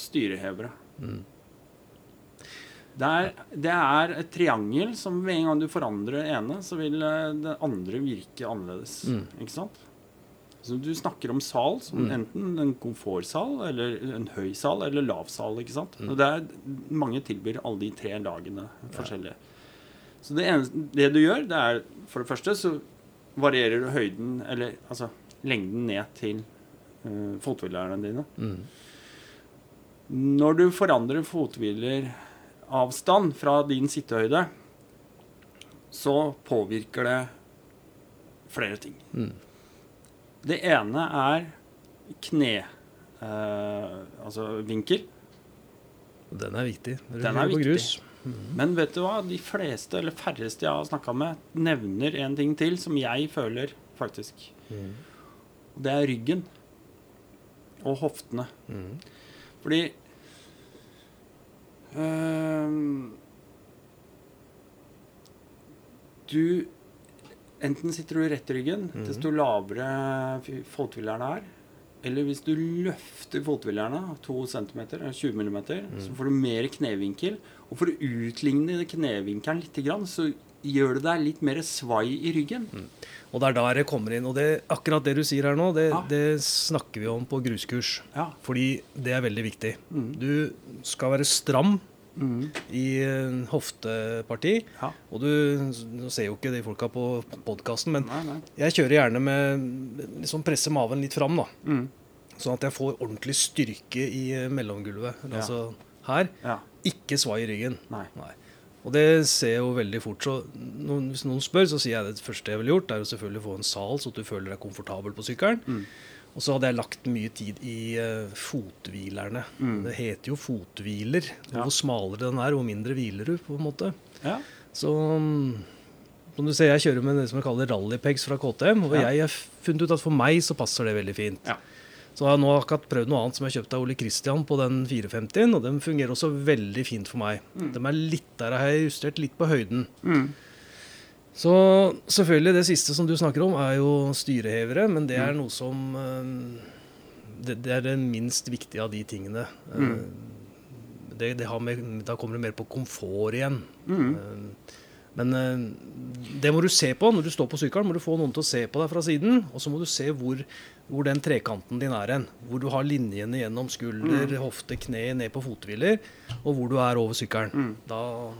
styrehevere. Mm. Det, er, det er, et triangel som med en gang du forandrer det ene, så vil eh, det andre virke annerledes. Mm. Ikke sant? Så du snakker om sal som mm. enten en komfortsal, eller en høy sal, eller lav sal. ikke sant? Mm. Og det er, mange tilbyr alle de tre lagene forskjellige. Ja. Så det, eneste, det, du gjør, det er for det første så varierer du høyden, eller altså lengden ned til uh, fothvilerne dine. Mm. Når du forandrer fothvileravstand fra din sittehøyde, så påvirker det flere ting. Mm. Det ene er kne... eh, altså vinkel. Den er viktig. Den er viktig. grus. Men vet du hva? De fleste, eller færreste jeg har snakka med, nevner en ting til som jeg føler, faktisk. Mm. Det er ryggen. Og hoftene. Mm. Fordi Du Enten sitter du rett i ryggen, mm. desto lavere fothvilerne er. Eller hvis du løfter fothvilerne 2 cm, 20 mm, så får du mer knevinkel. Og for å utligne knevinkelen litt, så gjør det deg litt mer svai i ryggen. Og det er der det kommer inn. Og det, akkurat det du sier her nå, det, Ja. det snakker vi om på gruskurs. Ja. Fordi det er veldig viktig. Mm. Du skal være stram Mm. i hofteparti. Ja. Og du du, ser jo ikke de folka på podkasten, men Nei, nei. jeg kjører gjerne med liksom presse maven litt fram, da. Mm. Sånn at jeg får ordentlig styrke i eh, mellomgulvet. Altså her. Ja. Ikke svai i ryggen. Nei. Og det ser jeg jo veldig fort. Så noen, hvis noen spør, så sier jeg det første jeg ville gjort, er jo selvfølgelig å få en sal, så du føler deg komfortabel på sykkelen. Mm. Og så hadde jeg lagt mye tid i uh, fothvilerne. Mm. Det heter jo fothviler. Ja. Hvor smalere den er, hvor mindre hviler du, på en måte. Ja. Så mm, som du ser, jeg kjører med det som jeg kaller rallypegs fra KTM. Og Ja. jeg har funnet ut at for meg så passer det veldig fint. Ja. Så jeg har nå akkurat prøvd noe annet som jeg kjøpte av Ole Christian på den 450-en, og den fungerer også veldig fint for meg. Mm. De er litt, der jeg har justert litt på høyden. Mm. Så selvfølgelig, det siste som du snakker om, er jo styrehevere, men det er Mm. noe som eh, det, det er det minst viktige av de tingene. Eh, Mm. Det, det har med, da kommer det mer på komfort igjen. Mm. Men eh, det må du se på når du står på sykkelen. må du få noen til å se på deg fra siden. Og så må du se hvor, hvor den trekanten din er hen. Hvor du har linjene gjennom skulder, Mm. hofte, kne, ned på fothviler. Og hvor du er over sykkelen. Mm. Da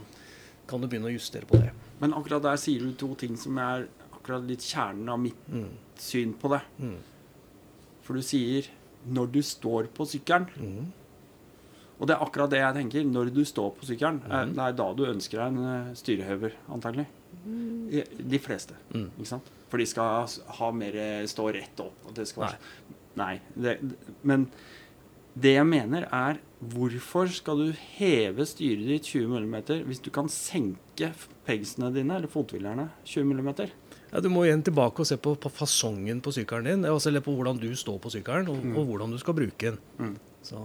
kan du begynne å justere på det. Men akkurat der sier du to ting som er akkurat litt kjernen av mitt Mm. syn på det. Mm. For du sier 'når du står på sykkelen'. Mm. Og det er akkurat det jeg tenker. Når du står på sykkelen, er- Mhm. det er da du ønsker deg en styrehøver, antagelig. De fleste. Mm. Ikke sant? For de skal ha mer stå rett opp. Og det skal være Nei. det, men det jeg mener, er hvorfor skal du heve styret ditt 20 mm hvis du kan senke pegsene dine, eller fothvilerne, 20 mm? Ja, du må igjen tilbake og se på, på fasongen på sykkelen din. Altså, eller på hvordan du står på sykkelen, og, Mm. og hvordan du skal bruke den. Mm. Så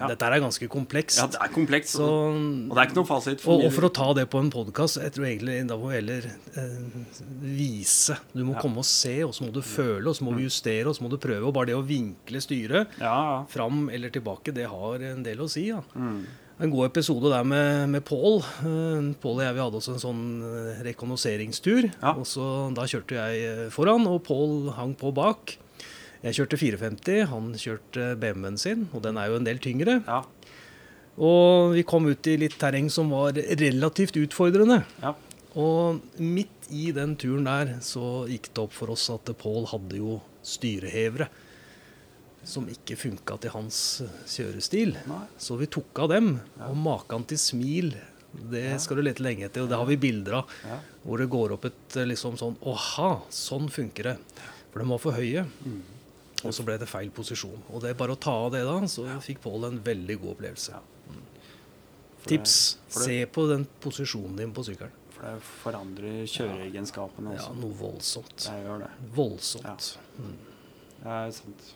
Ja. dette er ganske komplekst. Ja, det er komplekst. Så, og det er ikke noe fasit. og, og for å ta det på en podkast, jeg tror egentlig da må vi heller eh, vise. Du må Ja. komme og se, og så må du føle, og så må vi justere, og så må du prøve. Og bare det å vinkle styret Ja, ja. fram eller tilbake, det har en del å si. Ja. Mm. En god episode der med, med Pål. Eh, Pål og jeg vi hadde også en sånn eh, rekognoseringstur. Og så Da kjørte jeg eh, foran, og Pål hang på bak. Jeg kjørte 450, han kjørte BMW-en sin, og den er jo en del tyngre. ja. Og vi kom ut i litt terreng som var relativt utfordrende. ja. Og midt i den turen der så gikk det opp for oss at Pål hadde jo styrehevere som ikke funka til hans kjørestil. Nei. Så vi tok av dem. Og maken til smil, det skal du lete lenge etter. Og det har vi bilder av. Hvor det går opp et eh, liksom sånn Åha, sånn funker det. For de var for høye. Mm. Og så ble det feil posisjon. Og det er bare å ta av det da, så fikk Pål en veldig god opplevelse. Ja. For Tips. for Se på den posisjonen din på sykkelen. For det forandrer kjøreegenskapene også. Ja, noe voldsomt. Det gjør det. Voldsomt. Det er sant.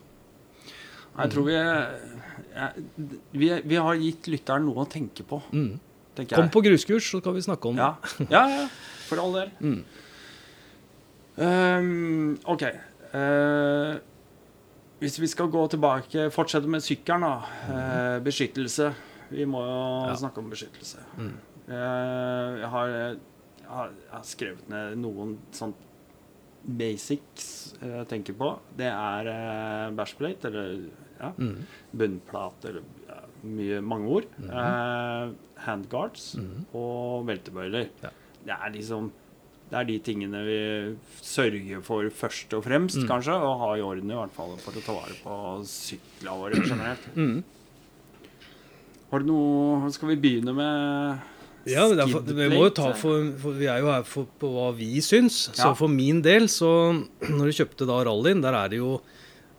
Jeg tror vi, jeg, vi Vi har gitt lytteren noe å tenke på, Mm. jeg. Kom på gruskurs, så kan vi snakke om Ja, ja, ja. For all del. Mm. Um, OK. Eh, hvis vi skal gå tilbake, fortsette med sykkelen, da. Eh, beskyttelse. Vi må jo Ja. snakke om beskyttelse. Mm. Eh, jeg, har, jeg, har, jeg har skrevet ned noen sånn basics jeg tenker på. Det er eh, bashplate, eller ja, Mm. bunnplate, eller ja, mye, mange ord. Mhm. Eh, handguards Mhm. og veltebøyler. Det er liksom Det er de tingene vi sørger for først og fremst, Mm. kanskje, og ha i orden i hvert fall for å ta vare på syklene våre generelt. Mm. Har du noe Skal vi begynne med Ja, men det er vi må jo ta for, for Vi er jo her for, på hva vi syns. Så Ja. for min del, så Når du kjøpte da rallyen, der er det jo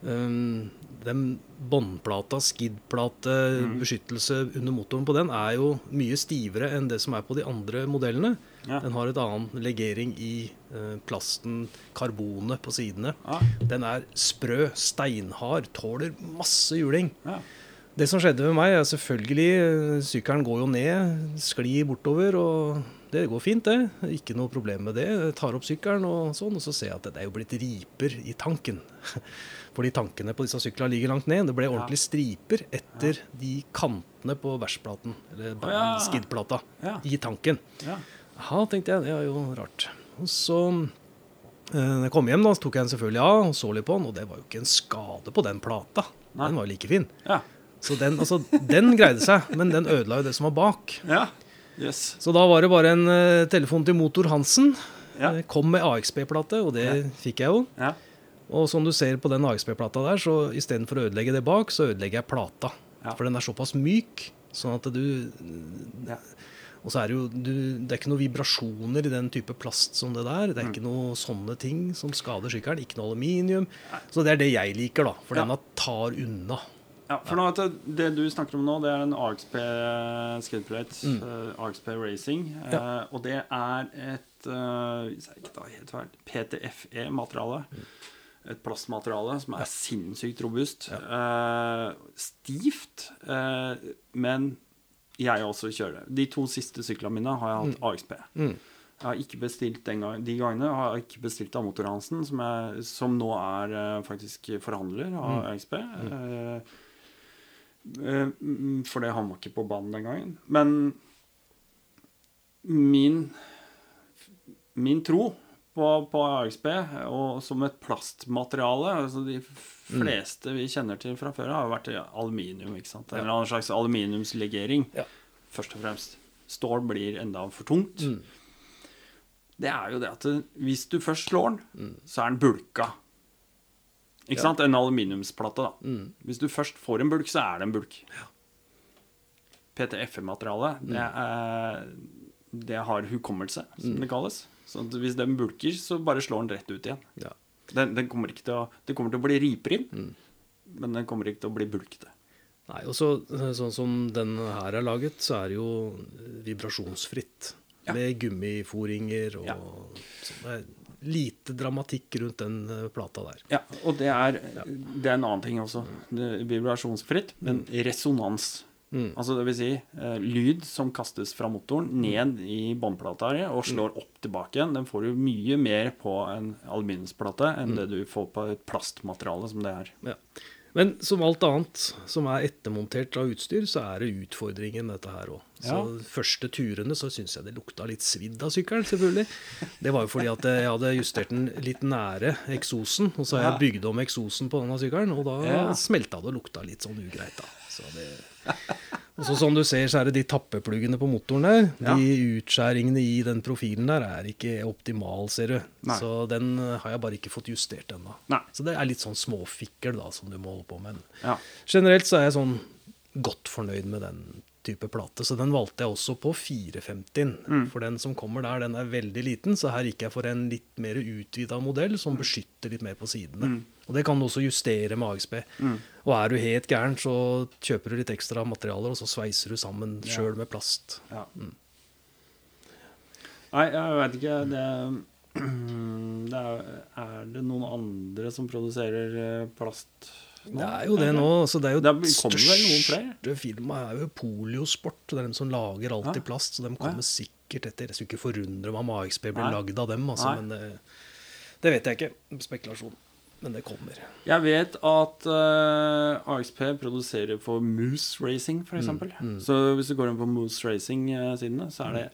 um, Den båndplata, skidplate, Mm. beskyttelse under motoren på den er jo mye stivere enn det som er på de andre modellene. Ja. Den har et annen legering i eh, plasten, karbonet på sidene. Ja, Den er sprø, steinhard, tåler masse juling. ja. Det som skjedde med meg, er selvfølgelig eh, Sykkelen går jo ned, sklir bortover, og det går fint, det. Ikke noe problem med det. Jeg tar opp sykkelen og sånn, og så ser jeg at det er jo blitt riper i tanken. Fordi tankene på disse syklene ligger langt ned. Det ble ordentlig striper etter de kantene på versplaten, eller skidplata, Ja. i tanken. Ja. Tenkte jeg. Det er jo rart. Og så eh, når jeg kom hjem, da, så tok jeg den selvfølgelig av og så litt på den, og det var jo ikke en skade på den plata. Nei. Den var jo like fin. ja. Så den, altså, den greide seg, men den ødela jo det som var bak. ja. Yes. Så da var det bare en uh, telefon til Motor Hansen. Ja. Eh, Kom med AXP-plate, og det fikk jeg jo. Ja. Og som du ser på den AXP-plata der, så istedenfor å ødelegge det bak, så ødelegger jeg plata. Ja. For den er såpass myk, sånn at du. Og så er det jo du, Det er ikke noen vibrasjoner i den type plast som det der. Det er Mm. ikke noe sånne ting som skader sykkelen. Ikke noe aluminium. Så det er det jeg liker, da. For Ja. denne tar unna. Ja, for nå, Det du snakker om nå, det er en AXP Skateplate, Mm. uh, AXP Racing. Ja. Uh, og det er et uh, Hvis jeg ikke tar helt feil PTFE-materiale. Et plastmateriale som er sinnssykt robust. Eh, stivt, eh, men jeg også kjører. De to siste syklene mine har jeg hatt AXP. Mm. Jeg har ikke bestilt gang, De gangene har jeg ikke bestilt av Motor Hansen, som, jeg, som nå er eh, faktisk forhandler av AXP. Eh, eh, mm, fordi han var ikke på banen den gangen. Men min min tro på, på AXP og som et plastmateriale altså De fleste vi kjenner til fra før, har jo vært aluminium. ikke sant? En eller annen slags aluminiumslegering, Ja. først og fremst. Stål blir enda for tungt. Mm. Det er jo det at hvis du først slår den, så er den bulka. Ikke Ja. sant? En aluminiumsplate, da. Mm. Hvis du først får en bulk, så er det en bulk. PTFE-materialet, det, er- det har hukommelse, som det kalles. Så hvis den bulker, så bare slår den rett ut igjen. Ja. Den, den kommer ikke til å, det kommer til å bli riper inn, men den kommer ikke til å bli bulkete. Nei, og så, Sånn som den her er laget, så er det jo vibrasjonsfritt. Ja. Med gummiforinger og Ja. sånn. Lite dramatikk rundt den eh, plata der. Ja, og det er, det er en annen ting også. Det vibrasjonsfritt, men resonans. Mm. Altså det vil si eh, lyd som kastes fra motoren ned i båndplata og slår opp tilbake igjen. Den får du mye mer på en aluminiumsplate enn det du får på et plastmateriale som det er. Ja. Men som alt annet som er ettermontert av utstyr, så er det utfordringen dette her òg. Så Ja. første turene så syns jeg det lukta litt svidd av sykkelen, selvfølgelig. Det var jo fordi at jeg hadde justert den litt nære eksosen, og så har jeg bygd om eksosen på denne sykkelen, og da Ja. smelta det og lukta litt sånn ugreit, da. Så det og så Som du ser, så er det de tappepluggene på motoren der. Ja. De utskjæringene i den profilen der er ikke optimal, ser du. Nei. Så den eh, har jeg bare ikke fått justert ennå. Så det er litt sånn småfikkel da, som du må holde på med. Ja. Generelt så er jeg sånn godt fornøyd med den type plate, så den valgte jeg også på 450. Mm. For den som kommer der, den er veldig liten, så her gikk jeg for en litt mer utvida modell som beskytter litt mer på sidene. Mm. Og det kan du også justere med AXP. Og er du helt gæren, så kjøper du litt ekstra materialer, og så sveiser du sammen Ja. sjøl med plast. Ja. Nei, jeg veit ikke. Det, det er, er det noen andre som produserer eh, plast nå? Det er jo det nå. Så det er jo Det største firmaet er jo Poliosport. Det er dem som lager alt i plast, så de kommer Ja. sikkert etter. Jeg skulle ikke forundre meg om AXP blir lagd av dem, altså, men det, det vet jeg ikke. Spekulasjon. Men det kommer. Jeg vet at uh, AXP produserer for Moose Racing, f.eks. eksempel Mm, Så hvis du går inn på Moose Racing-sidene, så er det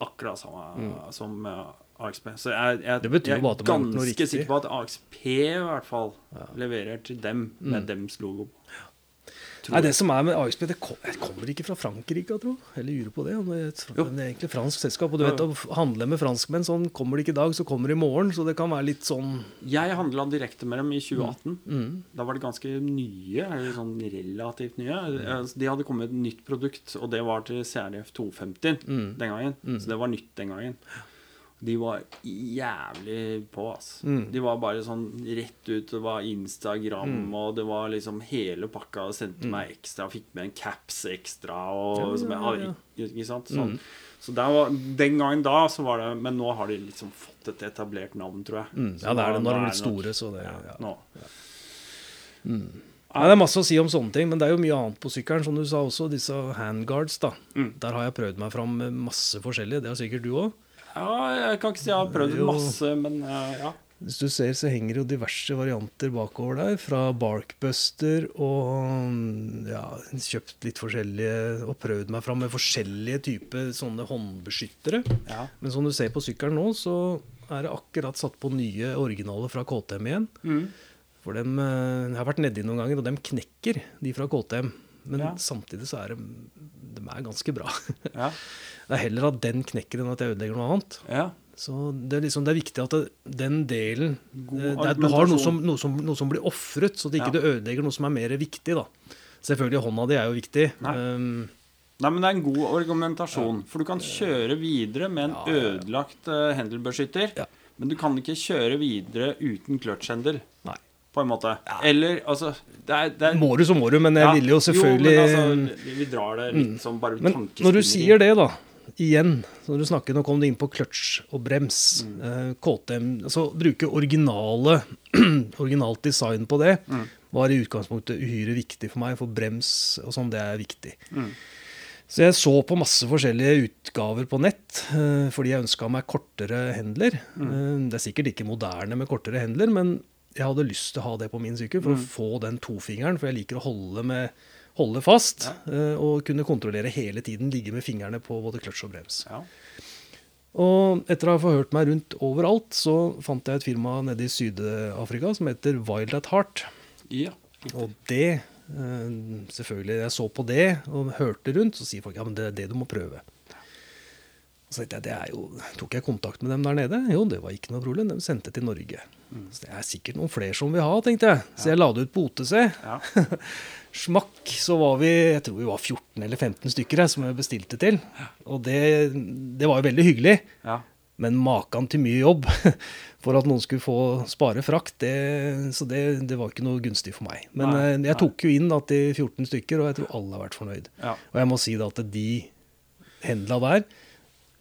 akkurat samme som uh, AXP. Så jeg, jeg, Mm. Jeg er ganske sikker på at AXP i hvert fall leverer til dem med Mm. dems logo. Nei, det som er med AXP, det kommer ikke fra Frankrike, jeg tror. Eller lurer på det. Det er egentlig fransk selskap. Og du vet, å handle med franskmenn, sånn kommer det ikke i dag, så kommer det i morgen. Så det kan være litt sånn Jeg handla direkte med dem i 2018. mm, Da var det ganske nye, eller sånn relativt nye. Altså, De hadde kommet et nytt produkt, og det var til CRF 250 Mm. den gangen. Så det var nytt den gangen. De var jævlig på, ass. Mm. De var bare sånn rett ut. Det var Instagram, Mm. og det var liksom hele pakka. Og Sendte meg ekstra, fikk med en caps ekstra, og Ja, som jeg ja. ikke, sant? Sånn. Mm. Så der var, den gangen da så var det Men nå har de liksom fått et etablert navn, tror jeg. mm, Ja, det er det nå- når de blitt store, så det Ja, ja. nå. Nei, det er masse å si om sånne ting, men det er jo mye annet på sykkelen. Som du sa også, disse handguards, da. Mm. Der har jeg prøvd meg fram med masse forskjellig. Det har sikkert du òg. Ja, jeg kan ikke si jeg har prøvd Jo. masse, men eh, ja. Hvis du ser, så henger det jo diverse varianter bakover der. Fra Barkbuster og ja, kjøpt litt forskjellige og prøvd meg fram med forskjellige typer sånne håndbeskyttere. ja. Men som du ser på sykkelen nå, så er det akkurat satt på nye originaler fra KTM igjen. Mm. For dem, eh, Jeg har vært nedi noen ganger, og dem knekker, de fra KTM. Men Ja. samtidig så er de, de er ganske bra. Ja. Det er heller at den knekker enn at jeg ødelegger noe annet. ja. Så det er, liksom, det er viktig at det, den delen God eh, det Du har noe som, noe, som, noe som blir ofret, så at ikke Ja. du ødelegger noe som er mer viktig. da. Selvfølgelig, hånda di er jo viktig. Nei. Um, Nei, men det er en god argumentasjon. For du kan kjøre videre med en Ja, ja, ja. ødelagt uh, hendelbeskytter. Ja. Men du kan ikke kjøre videre uten clutch-hendel, nei. på en måte. Eller altså det er, det er, Må du, så må du, men jeg Ja, ville jo selvfølgelig Jo, men altså, vi drar det litt som bare Men når du sier det, da, igjen Når du snakker, Nå kom du inn på kløtsj og brems. Mm. eh, KTM altså Bruke originale originalt design på det Mm. var i utgangspunktet uhyre viktig for meg, for brems og sånn, det er viktig. Mm. Så jeg så på masse forskjellige utgaver på nett, eh, fordi jeg ønska meg kortere hendler. Mm. Eh, det er sikkert ikke moderne med kortere hendler, men jeg hadde lyst til å ha det på min sykkel for Mm. å få den tofingeren, for jeg liker å holde, med, holde fast ja. og kunne kontrollere hele tiden, ligge med fingrene på både kløtsj og brems. Ja. Og etter å ha forhørt meg rundt overalt, så fant jeg et firma nede i Syd-Afrika som heter Wild at Heart. ja. Og det eh, Selvfølgelig, jeg så på det og hørte rundt, så sier folk ja, men det er det du må prøve. Så jeg, det er jo, tok jeg kontakt med dem der nede? Jo, det var ikke noe problem. De sendte til Norge. Så det er sikkert noen flere som vil ha, tenkte jeg. Så jeg la det ut på OTC. ja. Smakk, så var vi jeg tror vi var 14 eller 15 stykker som jeg bestilte til. Og det, det var jo veldig hyggelig. ja. Men maken til mye jobb for at noen skulle få spare frakt, det, så det, det var ikke noe gunstig for meg. Men Nei, eh, jeg tok jo inn da til 14 stykker, og jeg tror alle har vært fornøyd. ja. Og jeg må si da at de hendla der,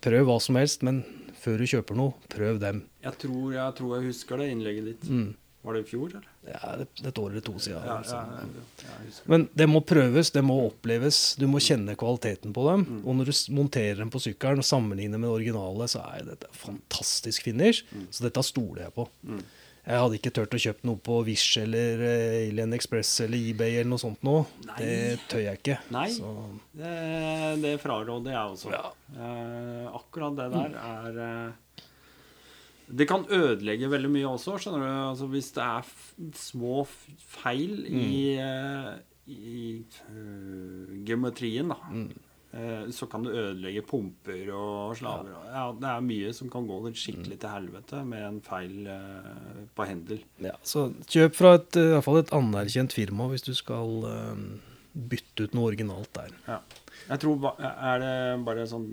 prøv hva som helst, men før du kjøper noe, prøv dem. Jeg, tror, jeg tror jeg husker det innlegget ditt. Mm. Var det i fjor, eller? Ja, et år eller to siden. Ja, ja, jeg. Men det må prøves, det må oppleves. Du må kjenne kvaliteten på dem. Mm. Og når du monterer dem på sykkelen og sammenligner med det originale, så er dette fantastisk finish. Så dette stoler jeg på. Mm. Jeg hadde ikke turt å kjøpe noe på Wish eller eh, Alien Express eller eBay eller noe sånt nå. Nei. Det tør jeg ikke. Nei. Så, Det, det fraråder jeg også. Ja. Eh, akkurat det der er eh, Det kan ødelegge veldig mye også, skjønner du. Altså, hvis det er små feil i, eh, i uh, geometrien, da. eh, så kan det ødelegge pumper og slaver. Ja. Ja, det er mye som kan gå skikkelig til helvete med en feil på hendel. ja, så kjøp fra et, i hvert fall et anerkjent firma hvis du skal bytte ut noe originalt der. Ja. Jeg tror Er det bare sånn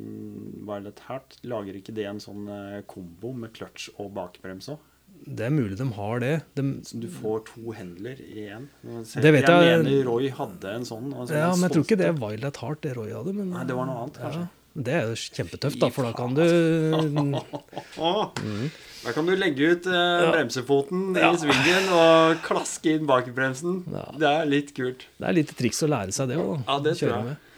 Violet Heart? Lager ikke det en sånn eh, kombo med clutch og bakbrems òg? Det er mulig de har det. De, Så du får to hendler i? Det vet jeg- jeg mener Roy hadde en sånn. Altså ja, en men jeg tror ikke det er Violet Heart det Roy hadde. Men, Nei, det var noe annet, kanskje. Ja, det er jo kjempetøft, da, for da kan du mm. Da kan du legge ut eh, bremsefoten Ja. i svingen og klaske inn bakbremsen. Ja. Det er litt kult. Det er litt triks å lære seg det òg, da. Ja, det tror jeg. med.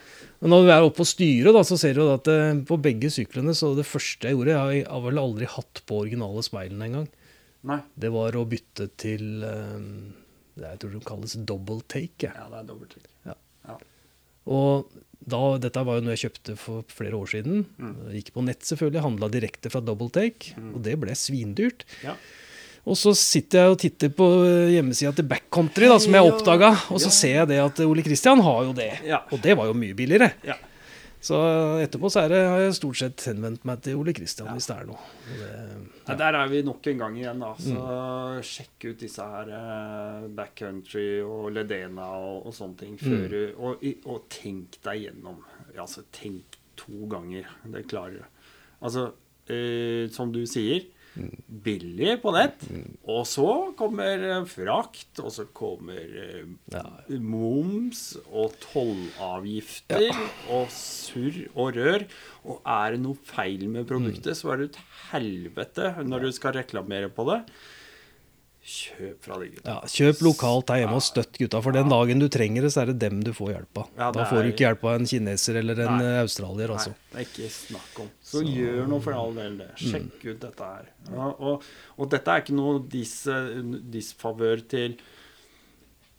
Men når du er oppe på styret, da, så ser du at eh, på begge syklene så det første jeg gjorde Jeg har- vel aldri hatt på originale speilene engang. Det var å bytte til eh, det jeg tror det kalles double take. Ja, det er double Ja. Ja. Og da, dette var jo noe jeg kjøpte for flere år siden. Mm. Gikk på nett selvfølgelig, handla direkte fra double take, og det ble svindyrt. Ja. Og så sitter jeg og titter på hjemmesida til Backcountry, da, som jeg oppdaga, og så ja. ser jeg det at Ole Kristian har jo det. Ja. Og det var jo mye billigere. Ja. Så etterpå så er det, har jeg stort sett henvendt meg til Ole Kristian hvis det er noe. Det, Nei, Der er vi nok en gang igjen, da. Så Mm. sjekk ut disse her eh, Backcountry og Ledena og, og sånne ting. Mm. Før du, og, og tenk deg gjennom. Ja, Altså, tenk to ganger. Det klarer du. Altså, eh, som du sier, Mm. Billig på nett. Og så kommer eh, frakt, og så kommer eh, moms og tollavgifter og surr og rør. Og er det noe feil med produktet, så er det et helvete når du skal reklamere på det. Kjøp fra de gutta. ja, kjøp lokalt her hjemme og støtt gutta, for den dagen du trenger det, så er det dem du får hjelp av. Ja, da får er- du ikke hjelp av en kineser eller en Nei. eh, australier, altså. Nei, det er ikke snakk om. Så, gjør noe for all del det. Sjekk ut dette her. Ja, og, og dette er ikke noe dis, disfavør til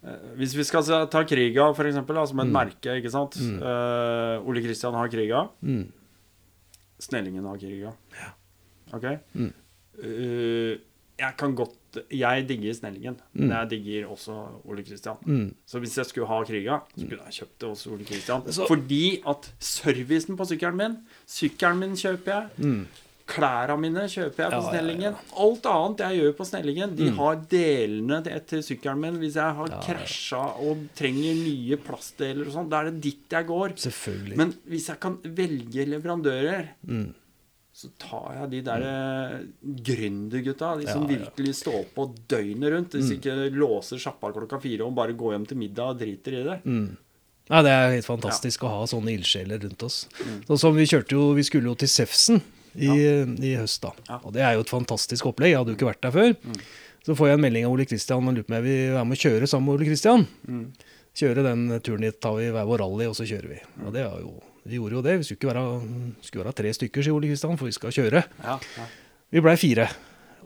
eh, Hvis vi skal ta Kriga, for eksempel, da, som et merke, ikke sant. Eh, Ole Kristian har Kriga. Mm. Snellingen har Kriga. OK? Mm. Eh, jeg kan godt Jeg digger Snellingen, men jeg digger også Ole Kristian. Mm. Så hvis jeg skulle ha Kriga, så skulle jeg kjøpt det hos Ole Kristian. Fordi at servicen på sykkelen min Sykkelen min kjøper jeg. Mm. Klærne mine kjøper jeg på Ja, ja, ja. Snellingen. Alt annet jeg gjør på Snellingen, de har delene til, sykkelen min. Hvis jeg har Ja, ja. krasja og trenger nye plastdeler og sånn, da er det dit jeg går. Selvfølgelig. Men hvis jeg kan velge leverandører, Mm. Så tar jeg de der mm. gründergutta. De som Ja, ja. virkelig står på døgnet rundt. Hvis mm. ikke låser sjappa klokka fire og bare går hjem til middag og driter i det. Mm. Nei, det er helt fantastisk å ha sånne ildsjeler rundt oss. Sånn som vi kjørte jo, vi skulle jo til Sefsen i, i høst, da. Ja. Og det er jo et fantastisk opplegg. Jeg hadde jo ikke vært der før. Så får jeg en melding av Ole Kristian og lurer på om jeg vil være med å kjøre sammen med Ole Kristian. Kjøre den turen dit, tar vi hver vår rally, og så kjører vi. Og det er jo, vi gjorde jo det. Vi skulle ikke være, skulle være tre stykker, sier Ole Kristian, for vi skal kjøre. Ja, ja. Vi blei fire.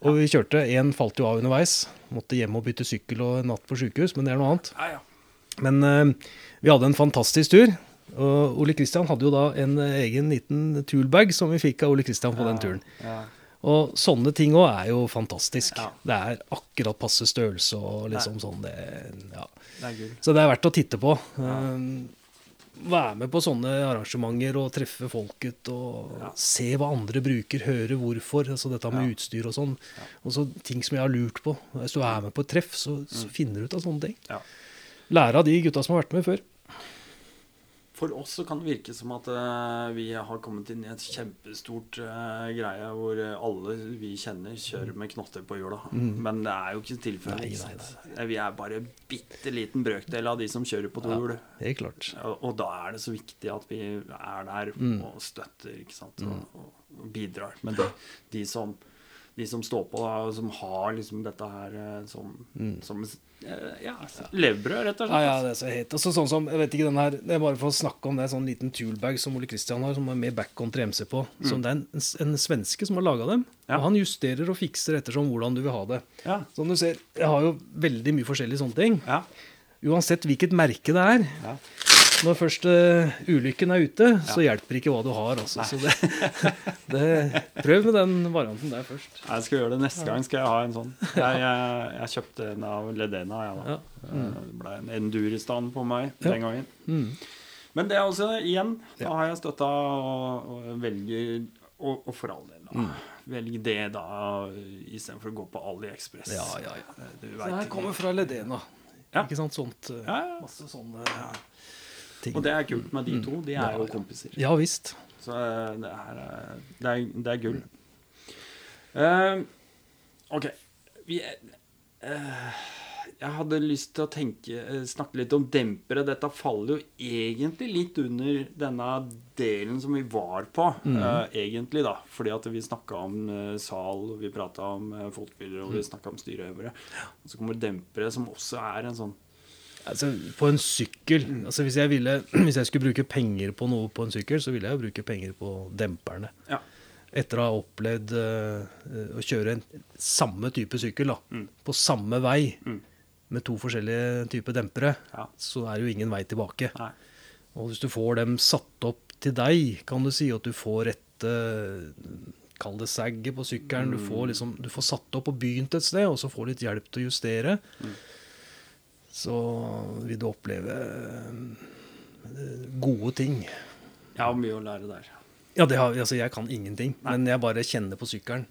Og vi kjørte. Én falt jo av underveis. Måtte hjem og bytte sykkel og en natt på sjukehus, men det er noe annet. ja, ja. Men uh, vi hadde en fantastisk tur. Og Ole Kristian hadde jo da en eh, egen liten toolbag som vi fikk av Ole Kristian på den turen. ja. Og sånne ting òg er jo fantastisk. Det er akkurat passe størrelse og liksom sånn det, ja. Det er. Så det er verdt å titte på. Eh, Være med på sånne arrangementer og treffe folket og Ja. se hva andre bruker, høre hvorfor. altså Dette med Ja. utstyr og sånn. Og så ting som jeg har lurt på. Hvis du er med på et treff, så, så finner du ut av sånne ting. Lære av de gutta som har vært med før. For oss så kan det virke som at uh, vi har kommet inn i et kjempestort uh, greie hvor alle vi kjenner, kjører med knotter på hjula. Men det er jo ikke tilfellet. Eh, Vi er bare en bitte liten brøkdel av de som kjører på to hjul. Ja, klart. Og, og da er det så viktig at vi er der Mm. og støtter ikke sant? Og, og, og bidrar. Men de, de, som, de som står på, da, og som har liksom dette her som, som, som ja, levebrød, rett og slett. Ja, ja, det er så helt. Altså, sånn som, jeg vet ikke, den her, det er bare for å snakke om det, sånn liten toolbag som Ole Kristian har, som er med backcountry MC på. Som det er en, en svenske som har laga dem. Ja. Og han justerer og fikser ettersom hvordan du vil ha det. Ja. Som du ser, jeg har jo veldig mye forskjellige sånne ting. Ja. Uansett hvilket merke det er. Ja. Når først uh, ulykken er ute, så hjelper ikke hva du har. Altså. Så det, det, prøv med den varianten der først. Jeg skal gjøre det neste gang. skal jeg ha en sånn. Jeg, jeg, jeg kjøpte en av Ledena. Ja, da. Ja. Det ble en Enduristan på meg Ja. den gangen. Mm. Men det er også, igjen, da har jeg støtta og, og velger og, og for all del, da. Velg det da istedenfor å gå på AliExpress. Ja, ja, ja. Du Det vet her kommer fra Ledena. Ja. Ikke sant? Sånt. eh, Ja, ja. Masse sånne ting. Og det er kult med de to. De Ja, er jo kompiser. Ja visst. Så eh, det er, eh, det er, det er gull. Uh, OK. Vi, uh, jeg hadde lyst til å tenke, snakke litt om dempere. Dette faller jo egentlig litt under denne delen som vi var på, eh, egentlig, da. Fordi at vi snakka om uh, sal, og vi prata om uh, og vi snakka om styreøvere. Og så kommer dempere, som også er en sånn Altså, på en sykkel altså hvis, jeg ville, hvis jeg skulle bruke penger på noe på en sykkel, så ville jeg jo bruke penger på demperne. Ja. Etter å ha opplevd uh, å kjøre en samme type sykkel da, Mm. på samme vei Mm. med to forskjellige typer dempere, Ja. så er det jo ingen vei tilbake. Nei. Og hvis du får dem satt opp til deg, kan du si at du får rette eh, kall det sagget på sykkelen. Du, får liksom, du får satt opp og begynt et sted, og så får litt hjelp til å justere. Så vil du oppleve eh, gode ting. Jeg har mye å lære der. Ja, det har, altså jeg kan ingenting, men jeg bare kjenner på sykkelen.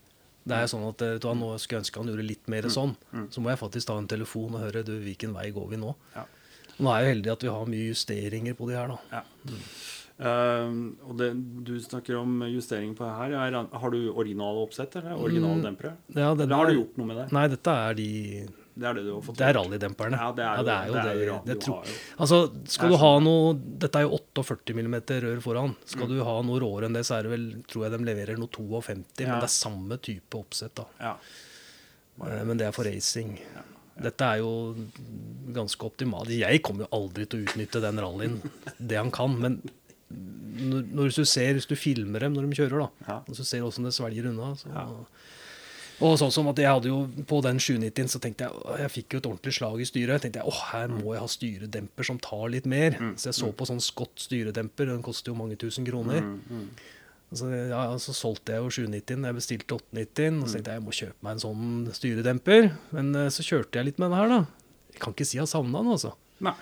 Det er sånn at eh, du Nå skulle jeg ønske han gjorde litt mer sånn. Så må jeg faktisk ta en telefon og høre du, hvilken vei går vi nå. Ja. Nå er jeg heldig at vi har mye justeringer på de her, da. Ja. Ehm, og det, du snakker om justering på her. Er, har du originale oppsett, eller originale dempere? Ja, Eller har du gjort noe med det? Nei, dette er de Det er det du har fått Det er rallydemperne. Ja, det er jo det. Er jo det. det, er jo, det du tro- har jo- Altså, skal du ha sånn. noe Dette er jo 48 mm rør foran. Skal Mm. du ha noe råere enn det, så er det vel Tror jeg de leverer noe 52, Ja. men det er samme type oppsett, da. Ja. Eh, Men det er for racing. Dette er jo ganske optimalt. Jeg kommer jo aldri til å utnytte den rallyen, det han kan. Men når, når du ser, hvis du filmer dem når de kjører, da, Ja. og så ser du åssen det svelger unna så, Ja. Og sånn som at jeg hadde jo På den 790 så tenkte jeg Jeg fikk jo et ordentlig slag i styret. Jeg tenkte jeg, åh, her må jeg ha styredemper som tar litt mer. Mm. Så jeg så på sånn Scott styredemper. Den koster jo mange tusen kroner. Mm, Så, ja, så solgte jeg jo 790, jeg bestilte 890, og så tenkte jeg jeg må kjøpe meg en sånn styredemper. Men eh, så kjørte jeg litt med den her, da. Jeg kan ikke si jeg har savna den, altså. Nei.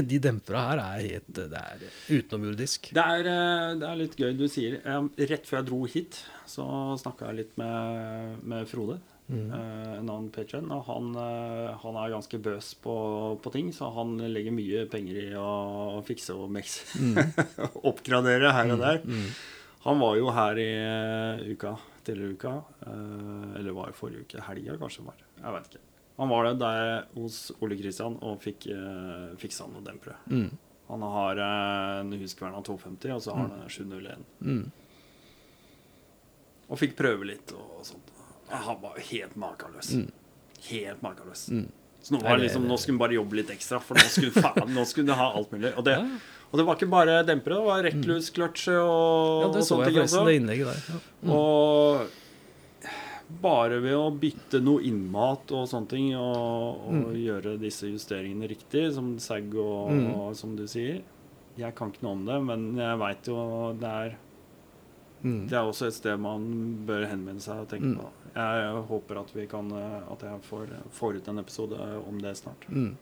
De dempera her er helt Det er utenomjordisk. Det er, eh, det er litt gøy du sier. Eh, Rett før jeg dro hit, så snakka jeg litt med, med Frode. Mm. En annen patron. Og han, eh, han er ganske bøs på, på ting, så han legger mye penger i å fikse og mekse. Oppgradere her og der. Han var jo her i eh, uka, tidligere uka. eh, Eller var det forrige uke? Helga, kanskje. var Jeg vet ikke. Han var der, der hos Ole Kristian og fikk uh, fiksa noen dempere. Mm. Han har eh, en av 250, og så har han en 701. Mm. Og fikk prøve litt og sånt. Han var jo helt makeløs. Helt makeløs. Mm. Så nå, var det liksom, nå skulle han bare jobbe litt ekstra, for nå skulle faen, nå skulle han ha alt mulig. Og det, og det var ikke bare dempere, det var rektlus, kløtsj og, Ja, det og så sånne jeg ting også. det innlegget der. Ja. Og bare ved å bytte noe innmat og sånne ting, og, og Mm. gjøre disse justeringene riktig, som SAG og, Mm. og som du sier Jeg kan ikke noe om det, men jeg veit jo det er Mm. Det er også et sted man bør henvende seg og tenke Mm. på. Jeg håper at vi kan eh, At jeg får, får ut en episode om det snart. Mm.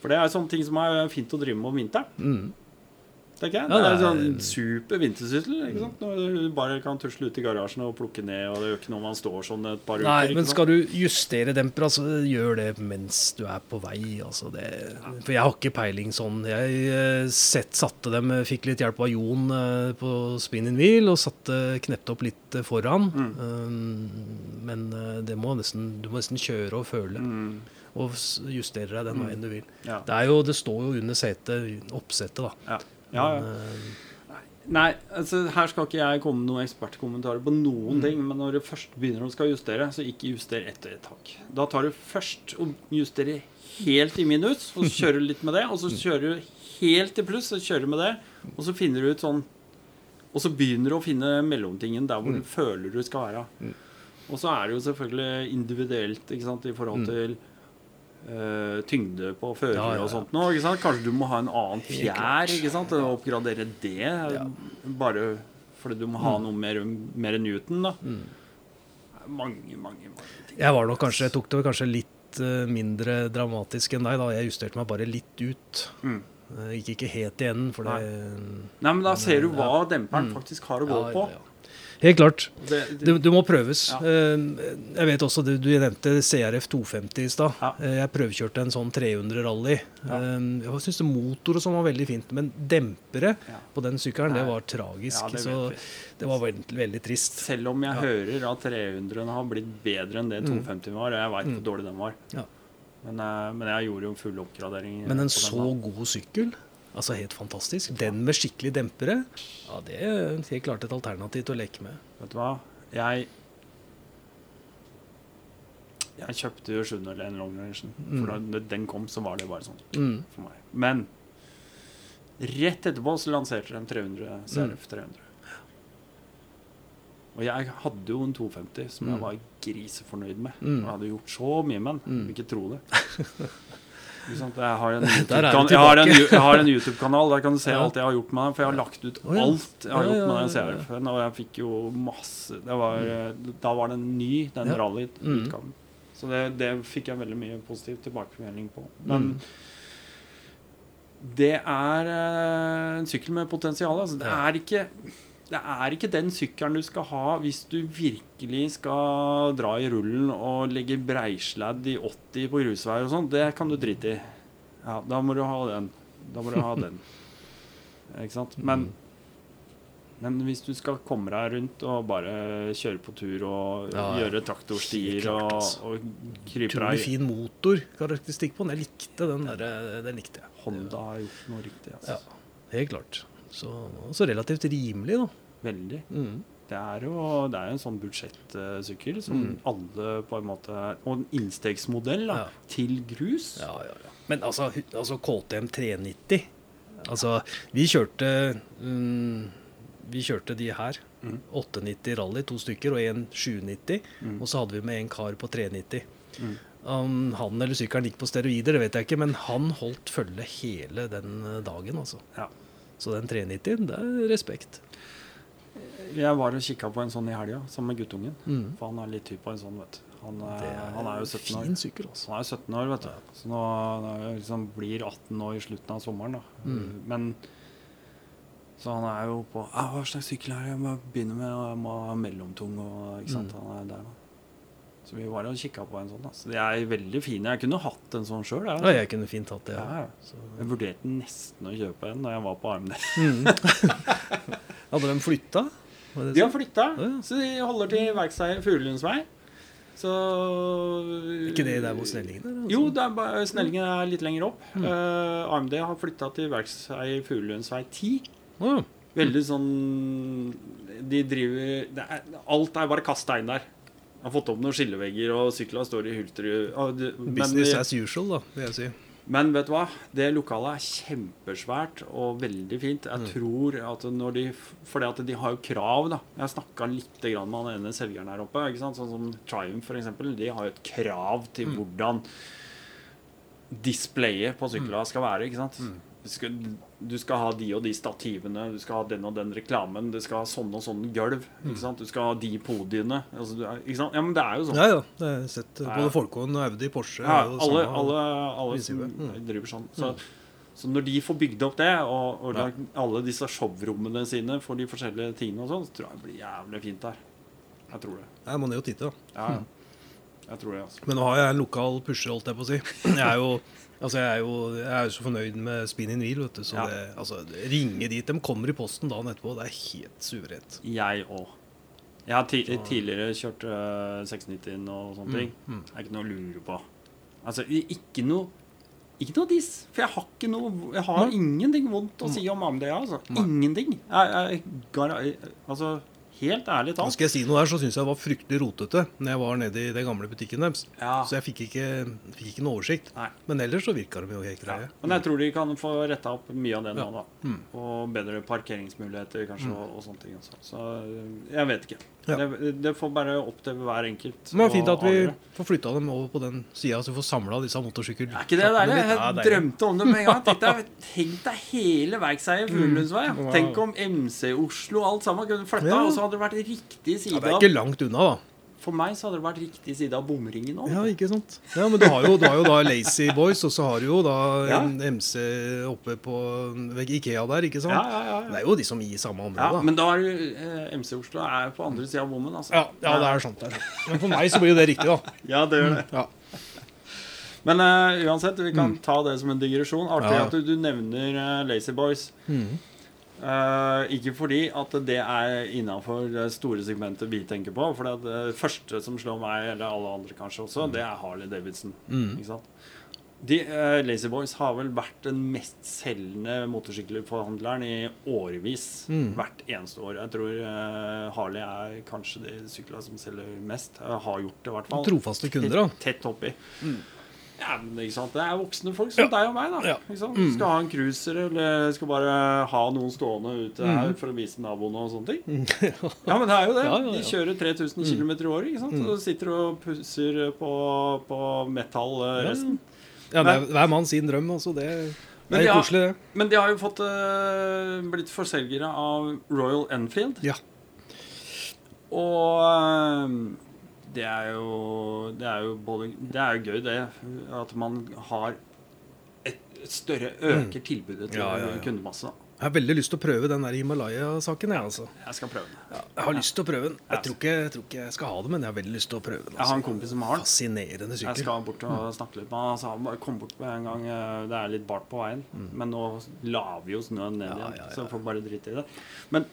For det er sånne ting som er fint å drive med om vinteren. Mm. tenker jeg. Ja, det er en sånn super vintersyssel. ikke sant? Når du bare kan tusle ut i garasjen og plukke ned, og det gjør ikke noe man står sånn et par uker. Nei, men skal du justere demper, altså, gjør det mens du er på vei. Altså det, for jeg har ikke peiling sånn. Jeg set, satte dem, eh, fikk litt hjelp av Jon på på spinning wheel og satte knepte opp litt eh, foran. Mm. Um, men eh, det må nesten, du må nesten kjøre og føle. Mm, Og justerer justere deg den veien du vil. ja. Det, er jo, det står jo under setet, oppsettet, da. Ja. Ja, ja. Eh, Nei, altså her skal ikke jeg komme med noen ekspertkommentarer på noen Mm. ting, men når du først begynner å skal justere, så ikke juster etter et tak. Da tar du først og justerer helt i minus, og så kjører du litt med det, og så kjører du helt i pluss, og kjører med det, og så finner du ut sånn Og så begynner du å finne mellomtingen der hvor du føler du skal være. Og så er det jo selvfølgelig individuelt ikke sant, i forhold til eh, tyngde på fører Ja, ja, ja. og sånt nå? Kanskje du må ha en annen fjær? Og oppgradere det. Bare fordi du må ha noe mer, mer Newton, da. Mange, mange, mange ting. Jeg var nok kanskje, jeg tok det kanskje litt eh, mindre dramatisk enn deg. da. Jeg justerte meg bare litt ut. Mm. Eh, gikk ikke helt i enden, for det Nei, men da ser du hva demperen faktisk har å gå Ja, på. Helt klart. Det, det, Det, må prøves. Ja. Eh, Jeg vet også, Du, du nevnte CRF 250 i stad. Ja. Eh, Jeg prøvekjørte en sånn 300 rally. Ja. Eh, Jeg syns motor og sånn var veldig fint, men dempere på den sykkelen, det var tragisk. Det så det var veldig, veldig trist. selv om jeg hører at 300 har blitt bedre enn det 250 var, og jeg veit hvor dårlig den var. Ja. Men, men jeg gjorde jo full oppgradering. Men en så den god sykkel, altså helt fantastisk. Den med skikkelig dempere, ja, det er helt klart et alternativ til å leke med. Vet du hva? Jeg Jeg kjøpte jo 701 Long Range. For da den kom, så var det bare sånn Mm. for meg. Men rett etterpå så lanserte de 300 CRF 300. Og jeg hadde jo en 250 som jeg Mm. var grisefornøyd med. Mm. Og jeg hadde gjort så mye med den. Mm. Ikke tro det. Jeg har en YouTube-kanal der kan du se alt jeg har gjort med den. For jeg har lagt ut alt jeg har gjort med den. CRF-en. Og jeg fikk jo masse det var, eh, Da var den ny, den rally-utgaven. Så det, det fikk jeg veldig mye positiv tilbakemelding på. Men Mm. det er eh, en sykkel med potensial. Altså. Det, er ikke, det er ikke den sykkelen du skal ha hvis du virkelig skal dra i rullen og legge breisladd i 80 på grusveier og sånn. Det kan du drite i. Ja, da må du ha den. Da må du ha den. Ikke sant? Men, men hvis du skal komme deg rundt og bare kjøre på tur og Ja, ja. gjøre traktorstier klart, og, altså. og krype Utrolig fin motorkarakteristikk på den. Jeg likte den der. Den likte jeg. Honda har gjort noe riktig. Altså. Ja, helt klart. Så, så relativt rimelig, da. Veldig. Mm. Det er jo det er en sånn budsjettsykkel som Mm. alle på en måte Og en innstegsmodell da, Ja. til grus. Ja, ja, ja. Men altså, altså KTM 390 Altså, vi kjørte um, Vi kjørte de her. Mm. 890 rally, to stykker, og en 790. Mm. Og så hadde vi med en kar på 390. Mm. Um, han eller sykkelen gikk på steroider, det vet jeg ikke, men han holdt følge hele den eh, dagen, altså. Ja. Så den 390, det er respekt. Jeg var og kikka på en sånn i helga sammen med guttungen. Mm. For han er litt typ på en sånn, vet du. Han, er- er, han er jo 17 år. sykkel, altså. Han er jo 17 år, vet du. Så nå nå liksom blir 18 år i slutten av sommeren, da. Mm. Men Så han er jo på 'Hva slags sykkel er det? Jeg må begynne med Jeg må ha mellomtung og Ikke sant. Mm. Han er der, da. Så vi var og kikka på en sånn. Da. Så de er veldig fine. Jeg kunne hatt en sånn sjøl. Ja, jeg kunne fint hatt det. Ja, Ja. Jeg vurderte nesten å kjøpe en da jeg var på AMD. mm. Hadde de flytta? De har flytta, Ja, så de holder til verkstedet Fuglelundsvei. Så Ikke det der hvor Snellingen er? Altså? Jo, er Snellingen er litt lenger opp. Mm. Uh, AMD har flytta til verkstedet Fuglelunds vei 10. Oh. Veldig sånn De driver det er, Alt er bare kasta inn der. Har fått opp noen skillevegger, og sykla står i hulter. Uh, Business men as usual, da, vil jeg si. Men vet du hva? Det lokalet er kjempesvært og veldig fint. Jeg tror at når de Fordi de har jo krav, da. Jeg snakka litt grann med han ene selgeren her oppe. ikke sant? Sånn som Triumph, f.eks. De har jo et krav til hvordan displayet på sykla skal være. ikke sant? Du skal, du skal ha de og de stativene, du skal ha den og den reklamen, du skal ha sånn og sånn gulv. sant? Du skal ha de podiene. Altså, du er, ikke sant? Ja, men det er jo sånn. Ja, ja. Det har jeg sett. Ja. Folkån og Audi, Porsche Ja, er alle, alle, alle som. Mm. driver sånn. Så, så når de får bygd opp det, og, og Ja. alle disse showrommene sine for de forskjellige tingene og sånn, så tror jeg det blir jævlig fint der. Jeg tror det. Ja, man er jo titte, da. Ja, ja. Jeg tror det, altså. Men nå har jeg en lokal pusher, holdt jeg på å si. Jeg er jo, altså jeg er jo, jeg er jo så fornøyd med spin in wheel, vet du. Så Ja. det, altså, ringe dit. De kommer i posten dagen etterpå. Det er helt suverent. Jeg òg. Jeg har ti tidligere kjørt uh, 690 og sånne ting. mm. Det er ikke noe å lure på. Altså, ikke noe ikke noe diss, for jeg har ikke noe Jeg har Nei. ingenting vondt å si om AMD. Altså. Nei. Ingenting. Jeg, jeg, gar- altså, helt ærlig talt. skal jeg si noe her, så syns jeg det var fryktelig rotete når jeg var nede i den gamle butikken deres. Ja. Så jeg fikk ikke, fikk ikke noe oversikt. Nei. Men ellers så virka de jo helt Ja. Men jeg tror de kan få retta opp mye av det nå, Ja. da. Mm. Og bedre parkeringsmuligheter kanskje, og, og sånne ting. Også. Så øh, jeg vet ikke. Det, det får bare opp til hver enkelt. Men det er fint at vi avgjøre. får flytta dem over på den sida, så vi får samla disse motorsykkel... Er ikke det deilig? Jeg drømte om det med en gang. Tenk deg, tenk deg hele Verkseiet. Mm. Tenk om MC Oslo alt sammen kunne flytta, Ja. og så hadde det vært riktig Ja, det er ikke langt unna, da. For meg så hadde det vært riktig side av bomringen òg. Ja, ikke sant? Ja, men du har jo, du har jo da Lazy Boys, og så har du jo da Ja. MC oppe på Ikea der, ikke sant? Ja, ja, ja, Det er jo de som gir samme ja område, da. men da er jo eh, MC Oslo er på andre sida av bommen, altså. Ja, ja, det er sant. Det er. Men for meg så blir jo det riktig, da. Ja, det gjør det. Ja. Men uh, uansett, vi kan ta det som en digresjon. Artig Mm. Ja. at du, du nevner uh, Lazy Boys. Mhm. Eh, ikke fordi at det er innafor det store segmentet vi tenker på. For det første som slår meg, eller alle andre kanskje også, det er Harley Davidson. Mm. Ikke sant? De, uh, Lazy Boys har vel vært den mestselgende motorsykkelforhandleren i årevis. Mm. Hvert eneste år. Jeg tror uh, Harley er kanskje de syklene som selger mest. Eh, har gjort det, i hvert fall. Trofaste kunder, da. Tett oppi. Ja, men? Det er voksne folk som deg og meg. da sant? Skal ha en cruiser eller skal bare ha noen stående ute her for å vise naboene og sånne ting. Ja, men det er jo det. Ja, ja, ja. De kjører 3000 km i året ikke sant? og sitter og pusser på, på metall eh, Ja, resten. Ja, det er hver mann sin drøm, altså. Det, Men er ja. koselig. Men de har jo fått uh, blitt forselgere av Royal Enfield. Ja. Og øh, det er jo Det er jo både Det er jo gøy, det. At man har et, et større Øker tilbudet til Mm. Ja, ja, ja. kundemasse. da. Jeg har veldig lyst til å prøve den der Himalaya-saken, jeg, altså. Jeg skal prøve det. Jeg har lyst til å prøve den. Ja. Jeg tror, ikke, jeg tror ikke jeg skal ha det, men jeg har veldig lyst til å prøve den. Jeg har Altså. en kompis som har den. Fascinerende Jeg skal bort og snakke litt med han. Han bare kom bort med en gang. eh, Det er litt bart på veien. Men nå laver jo snøen ned Mm. Ja, igjen, ja, ja, så ja. får bare drite i det. Men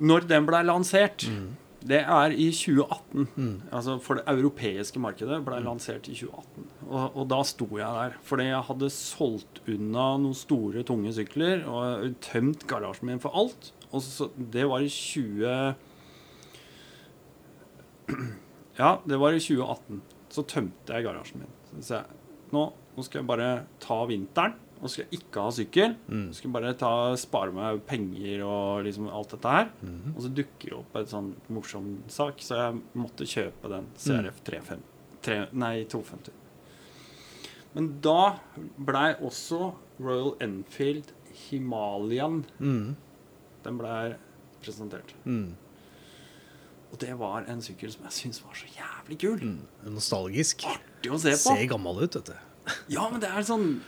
når den blei lansert Mm. Det er i 2018. Altså For det europeiske markedet ble Mm. lansert i 2018. Og, og da sto jeg der. Fordi jeg hadde solgt unna noen store, tunge sykler og tømt garasjen min for alt. Og så, det var i 20 Ja, det var i 2018. Så tømte jeg garasjen min. Så jeg nå, nå skal jeg bare ta vinteren. Nå skal jeg ikke ha sykkel. Nå skal bare ta, spare meg penger og liksom alt dette her. Og så dukker det opp et sånn morsom sak, så jeg måtte kjøpe den CRF 350. Tre, nei, 250. Men da blei også Royal Enfield Himalayan Mm. Den blei presentert. Mm. Og det var en sykkel som jeg syns var så jævlig kul. Mm. Nostalgisk. Artig å se på. Ser gammel ut, vet du. Ja, men det er sånn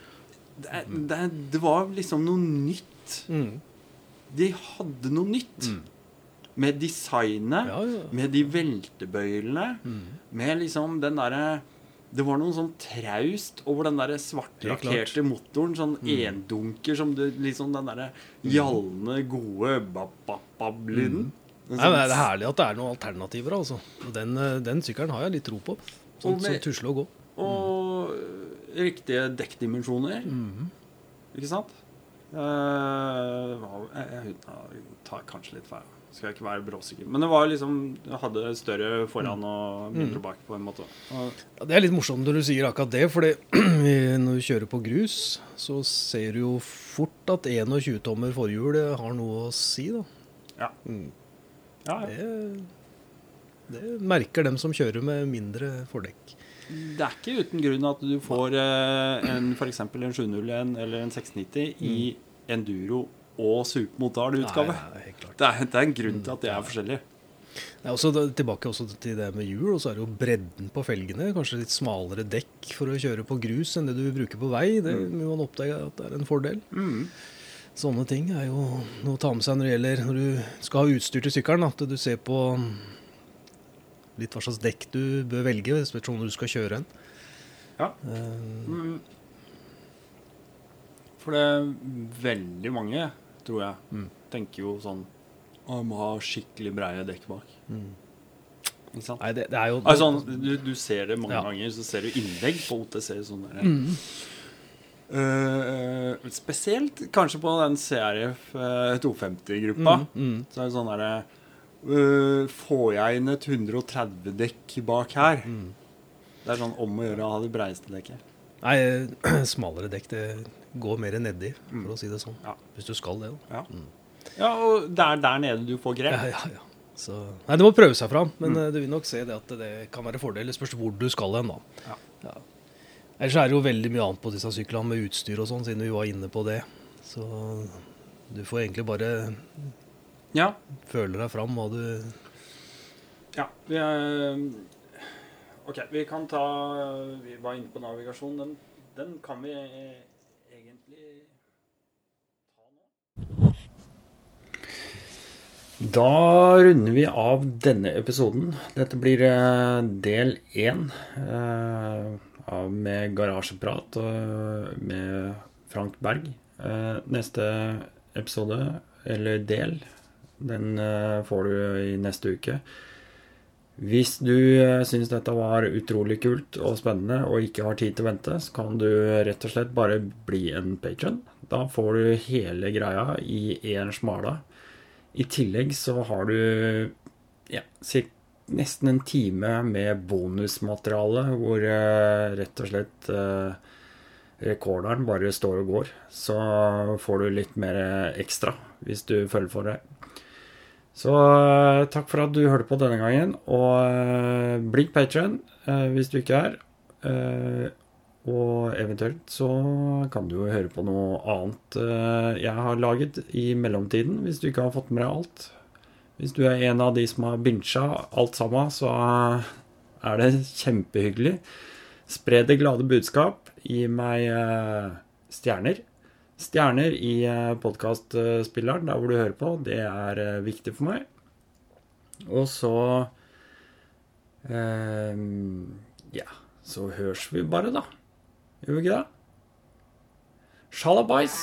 Det, det, det var liksom noe nytt. Mm. De hadde noe nytt. Med designet, Ja, ja. med de veltebøylene, Mm. med liksom den derre det var noe sånn traust over den der svartlakkerte motoren. Sånn endunker som det, liksom den derre Mm. gjallende, gode bap-bap-bap-lyden. En sånn det er herlig at det er noen alternativer, altså. Den, eh, den sykkelen har jeg litt tro på. Sånn Og som tusle og gå. Og riktige dekkdimensjoner. Mhm. Ikke sant? Eh, jeg, tar kanskje litt feil. Skal jeg ikke være bråsikker. Men det var liksom Jeg hadde større foran og mindre bak, på en måte. Ja, det er litt morsomt når du sier akkurat det, for når du kjører på grus, så ser du jo fort at 21 tommer forhjul har noe å si, da. ja. Mm. ja, ja. Det, det merker dem som kjører med mindre fordekk. Det er ikke uten grunn at du får eh, en f.eks. en 701 eller en 690 i enduro og supermotard-utgave. Nei, nei, helt klart. Det, er- det er en grunn til at de er forskjellige. Det er også tilbake også til det med hjul, og så er det jo bredden på felgene. Kanskje litt smalere dekk for å kjøre på grus enn det du bruker på vei. Det må man oppdage at det er en fordel. Mm. Sånne ting er jo noe å ta med seg når det gjelder når du skal ha utstyr til sykkelen. At du ser på litt hva slags dekk du bør velge, spørs når du skal kjøre en. Ja. Eh, Mm. For det er veldig mange, tror jeg, Mm. tenker jo sånn Å, må ha skikkelig breie dekk bak. Mm. Ikke sant? Nei, det, det er jo Altså, du, du ser det mange Ja. ganger, så ser du innlegg på OTC sånn der. Mm. Eh, spesielt kanskje på den CRF eh, 250-gruppa. Mm, mm. Så er det sånn derre eh, Får jeg inn et 130-dekk bak her? Mm. Det er sånn om å gjøre å ha det breieste dekket. Nei, smalere dekk, det går mer nedi, for å si det sånn. Ja. Hvis du skal det, da. Ja. ja, og det er der nede du får grep. Ja, ja, ja. Så, nei, det må prøve seg fram, men eh, du vil nok se det at det kan være fordel. Det spørs hvor du skal hen, da. Ja. Ja. Ellers er det jo veldig mye annet på disse syklene med utstyr og sånn, siden vi var inne på det. Så du får egentlig bare Ja. Føler deg fram hva du Ja, vi er Ok, vi kan ta Vi var inne på navigasjon. Den, den kan vi egentlig ta nå. Da runder vi av denne episoden. Dette blir eh, del én eh, med garasjeprat med Frank Berg. Eh, neste episode, eller del, den eh, får du i neste uke. Hvis du eh, syns dette var utrolig kult og spennende og ikke har tid til å vente, så kan du rett og slett bare bli en patron. Da får du hele greia i én smala. I tillegg så har du ja, nesten en time med bonusmateriale hvor eh, rett og slett eh, rekorderen bare står og går. Så får du litt mer ekstra hvis du følger for det. Så eh, takk for at du hørte på denne gangen, og eh, bli patron hvis du ikke er. Eh, Og eventuelt så kan du jo høre på noe annet eh, jeg har laget i mellomtiden, hvis du ikke har fått med deg alt. Hvis du er en av de som har bincha alt sammen, så er det kjempehyggelig. Spre det glade budskap. Gi meg eh, stjerner. Stjerner i podkastspilleren der hvor du hører på. Det er viktig for meg. Og så eh, Ja, så høres vi bare, da. Gjør vi ikke det? Sjalabais!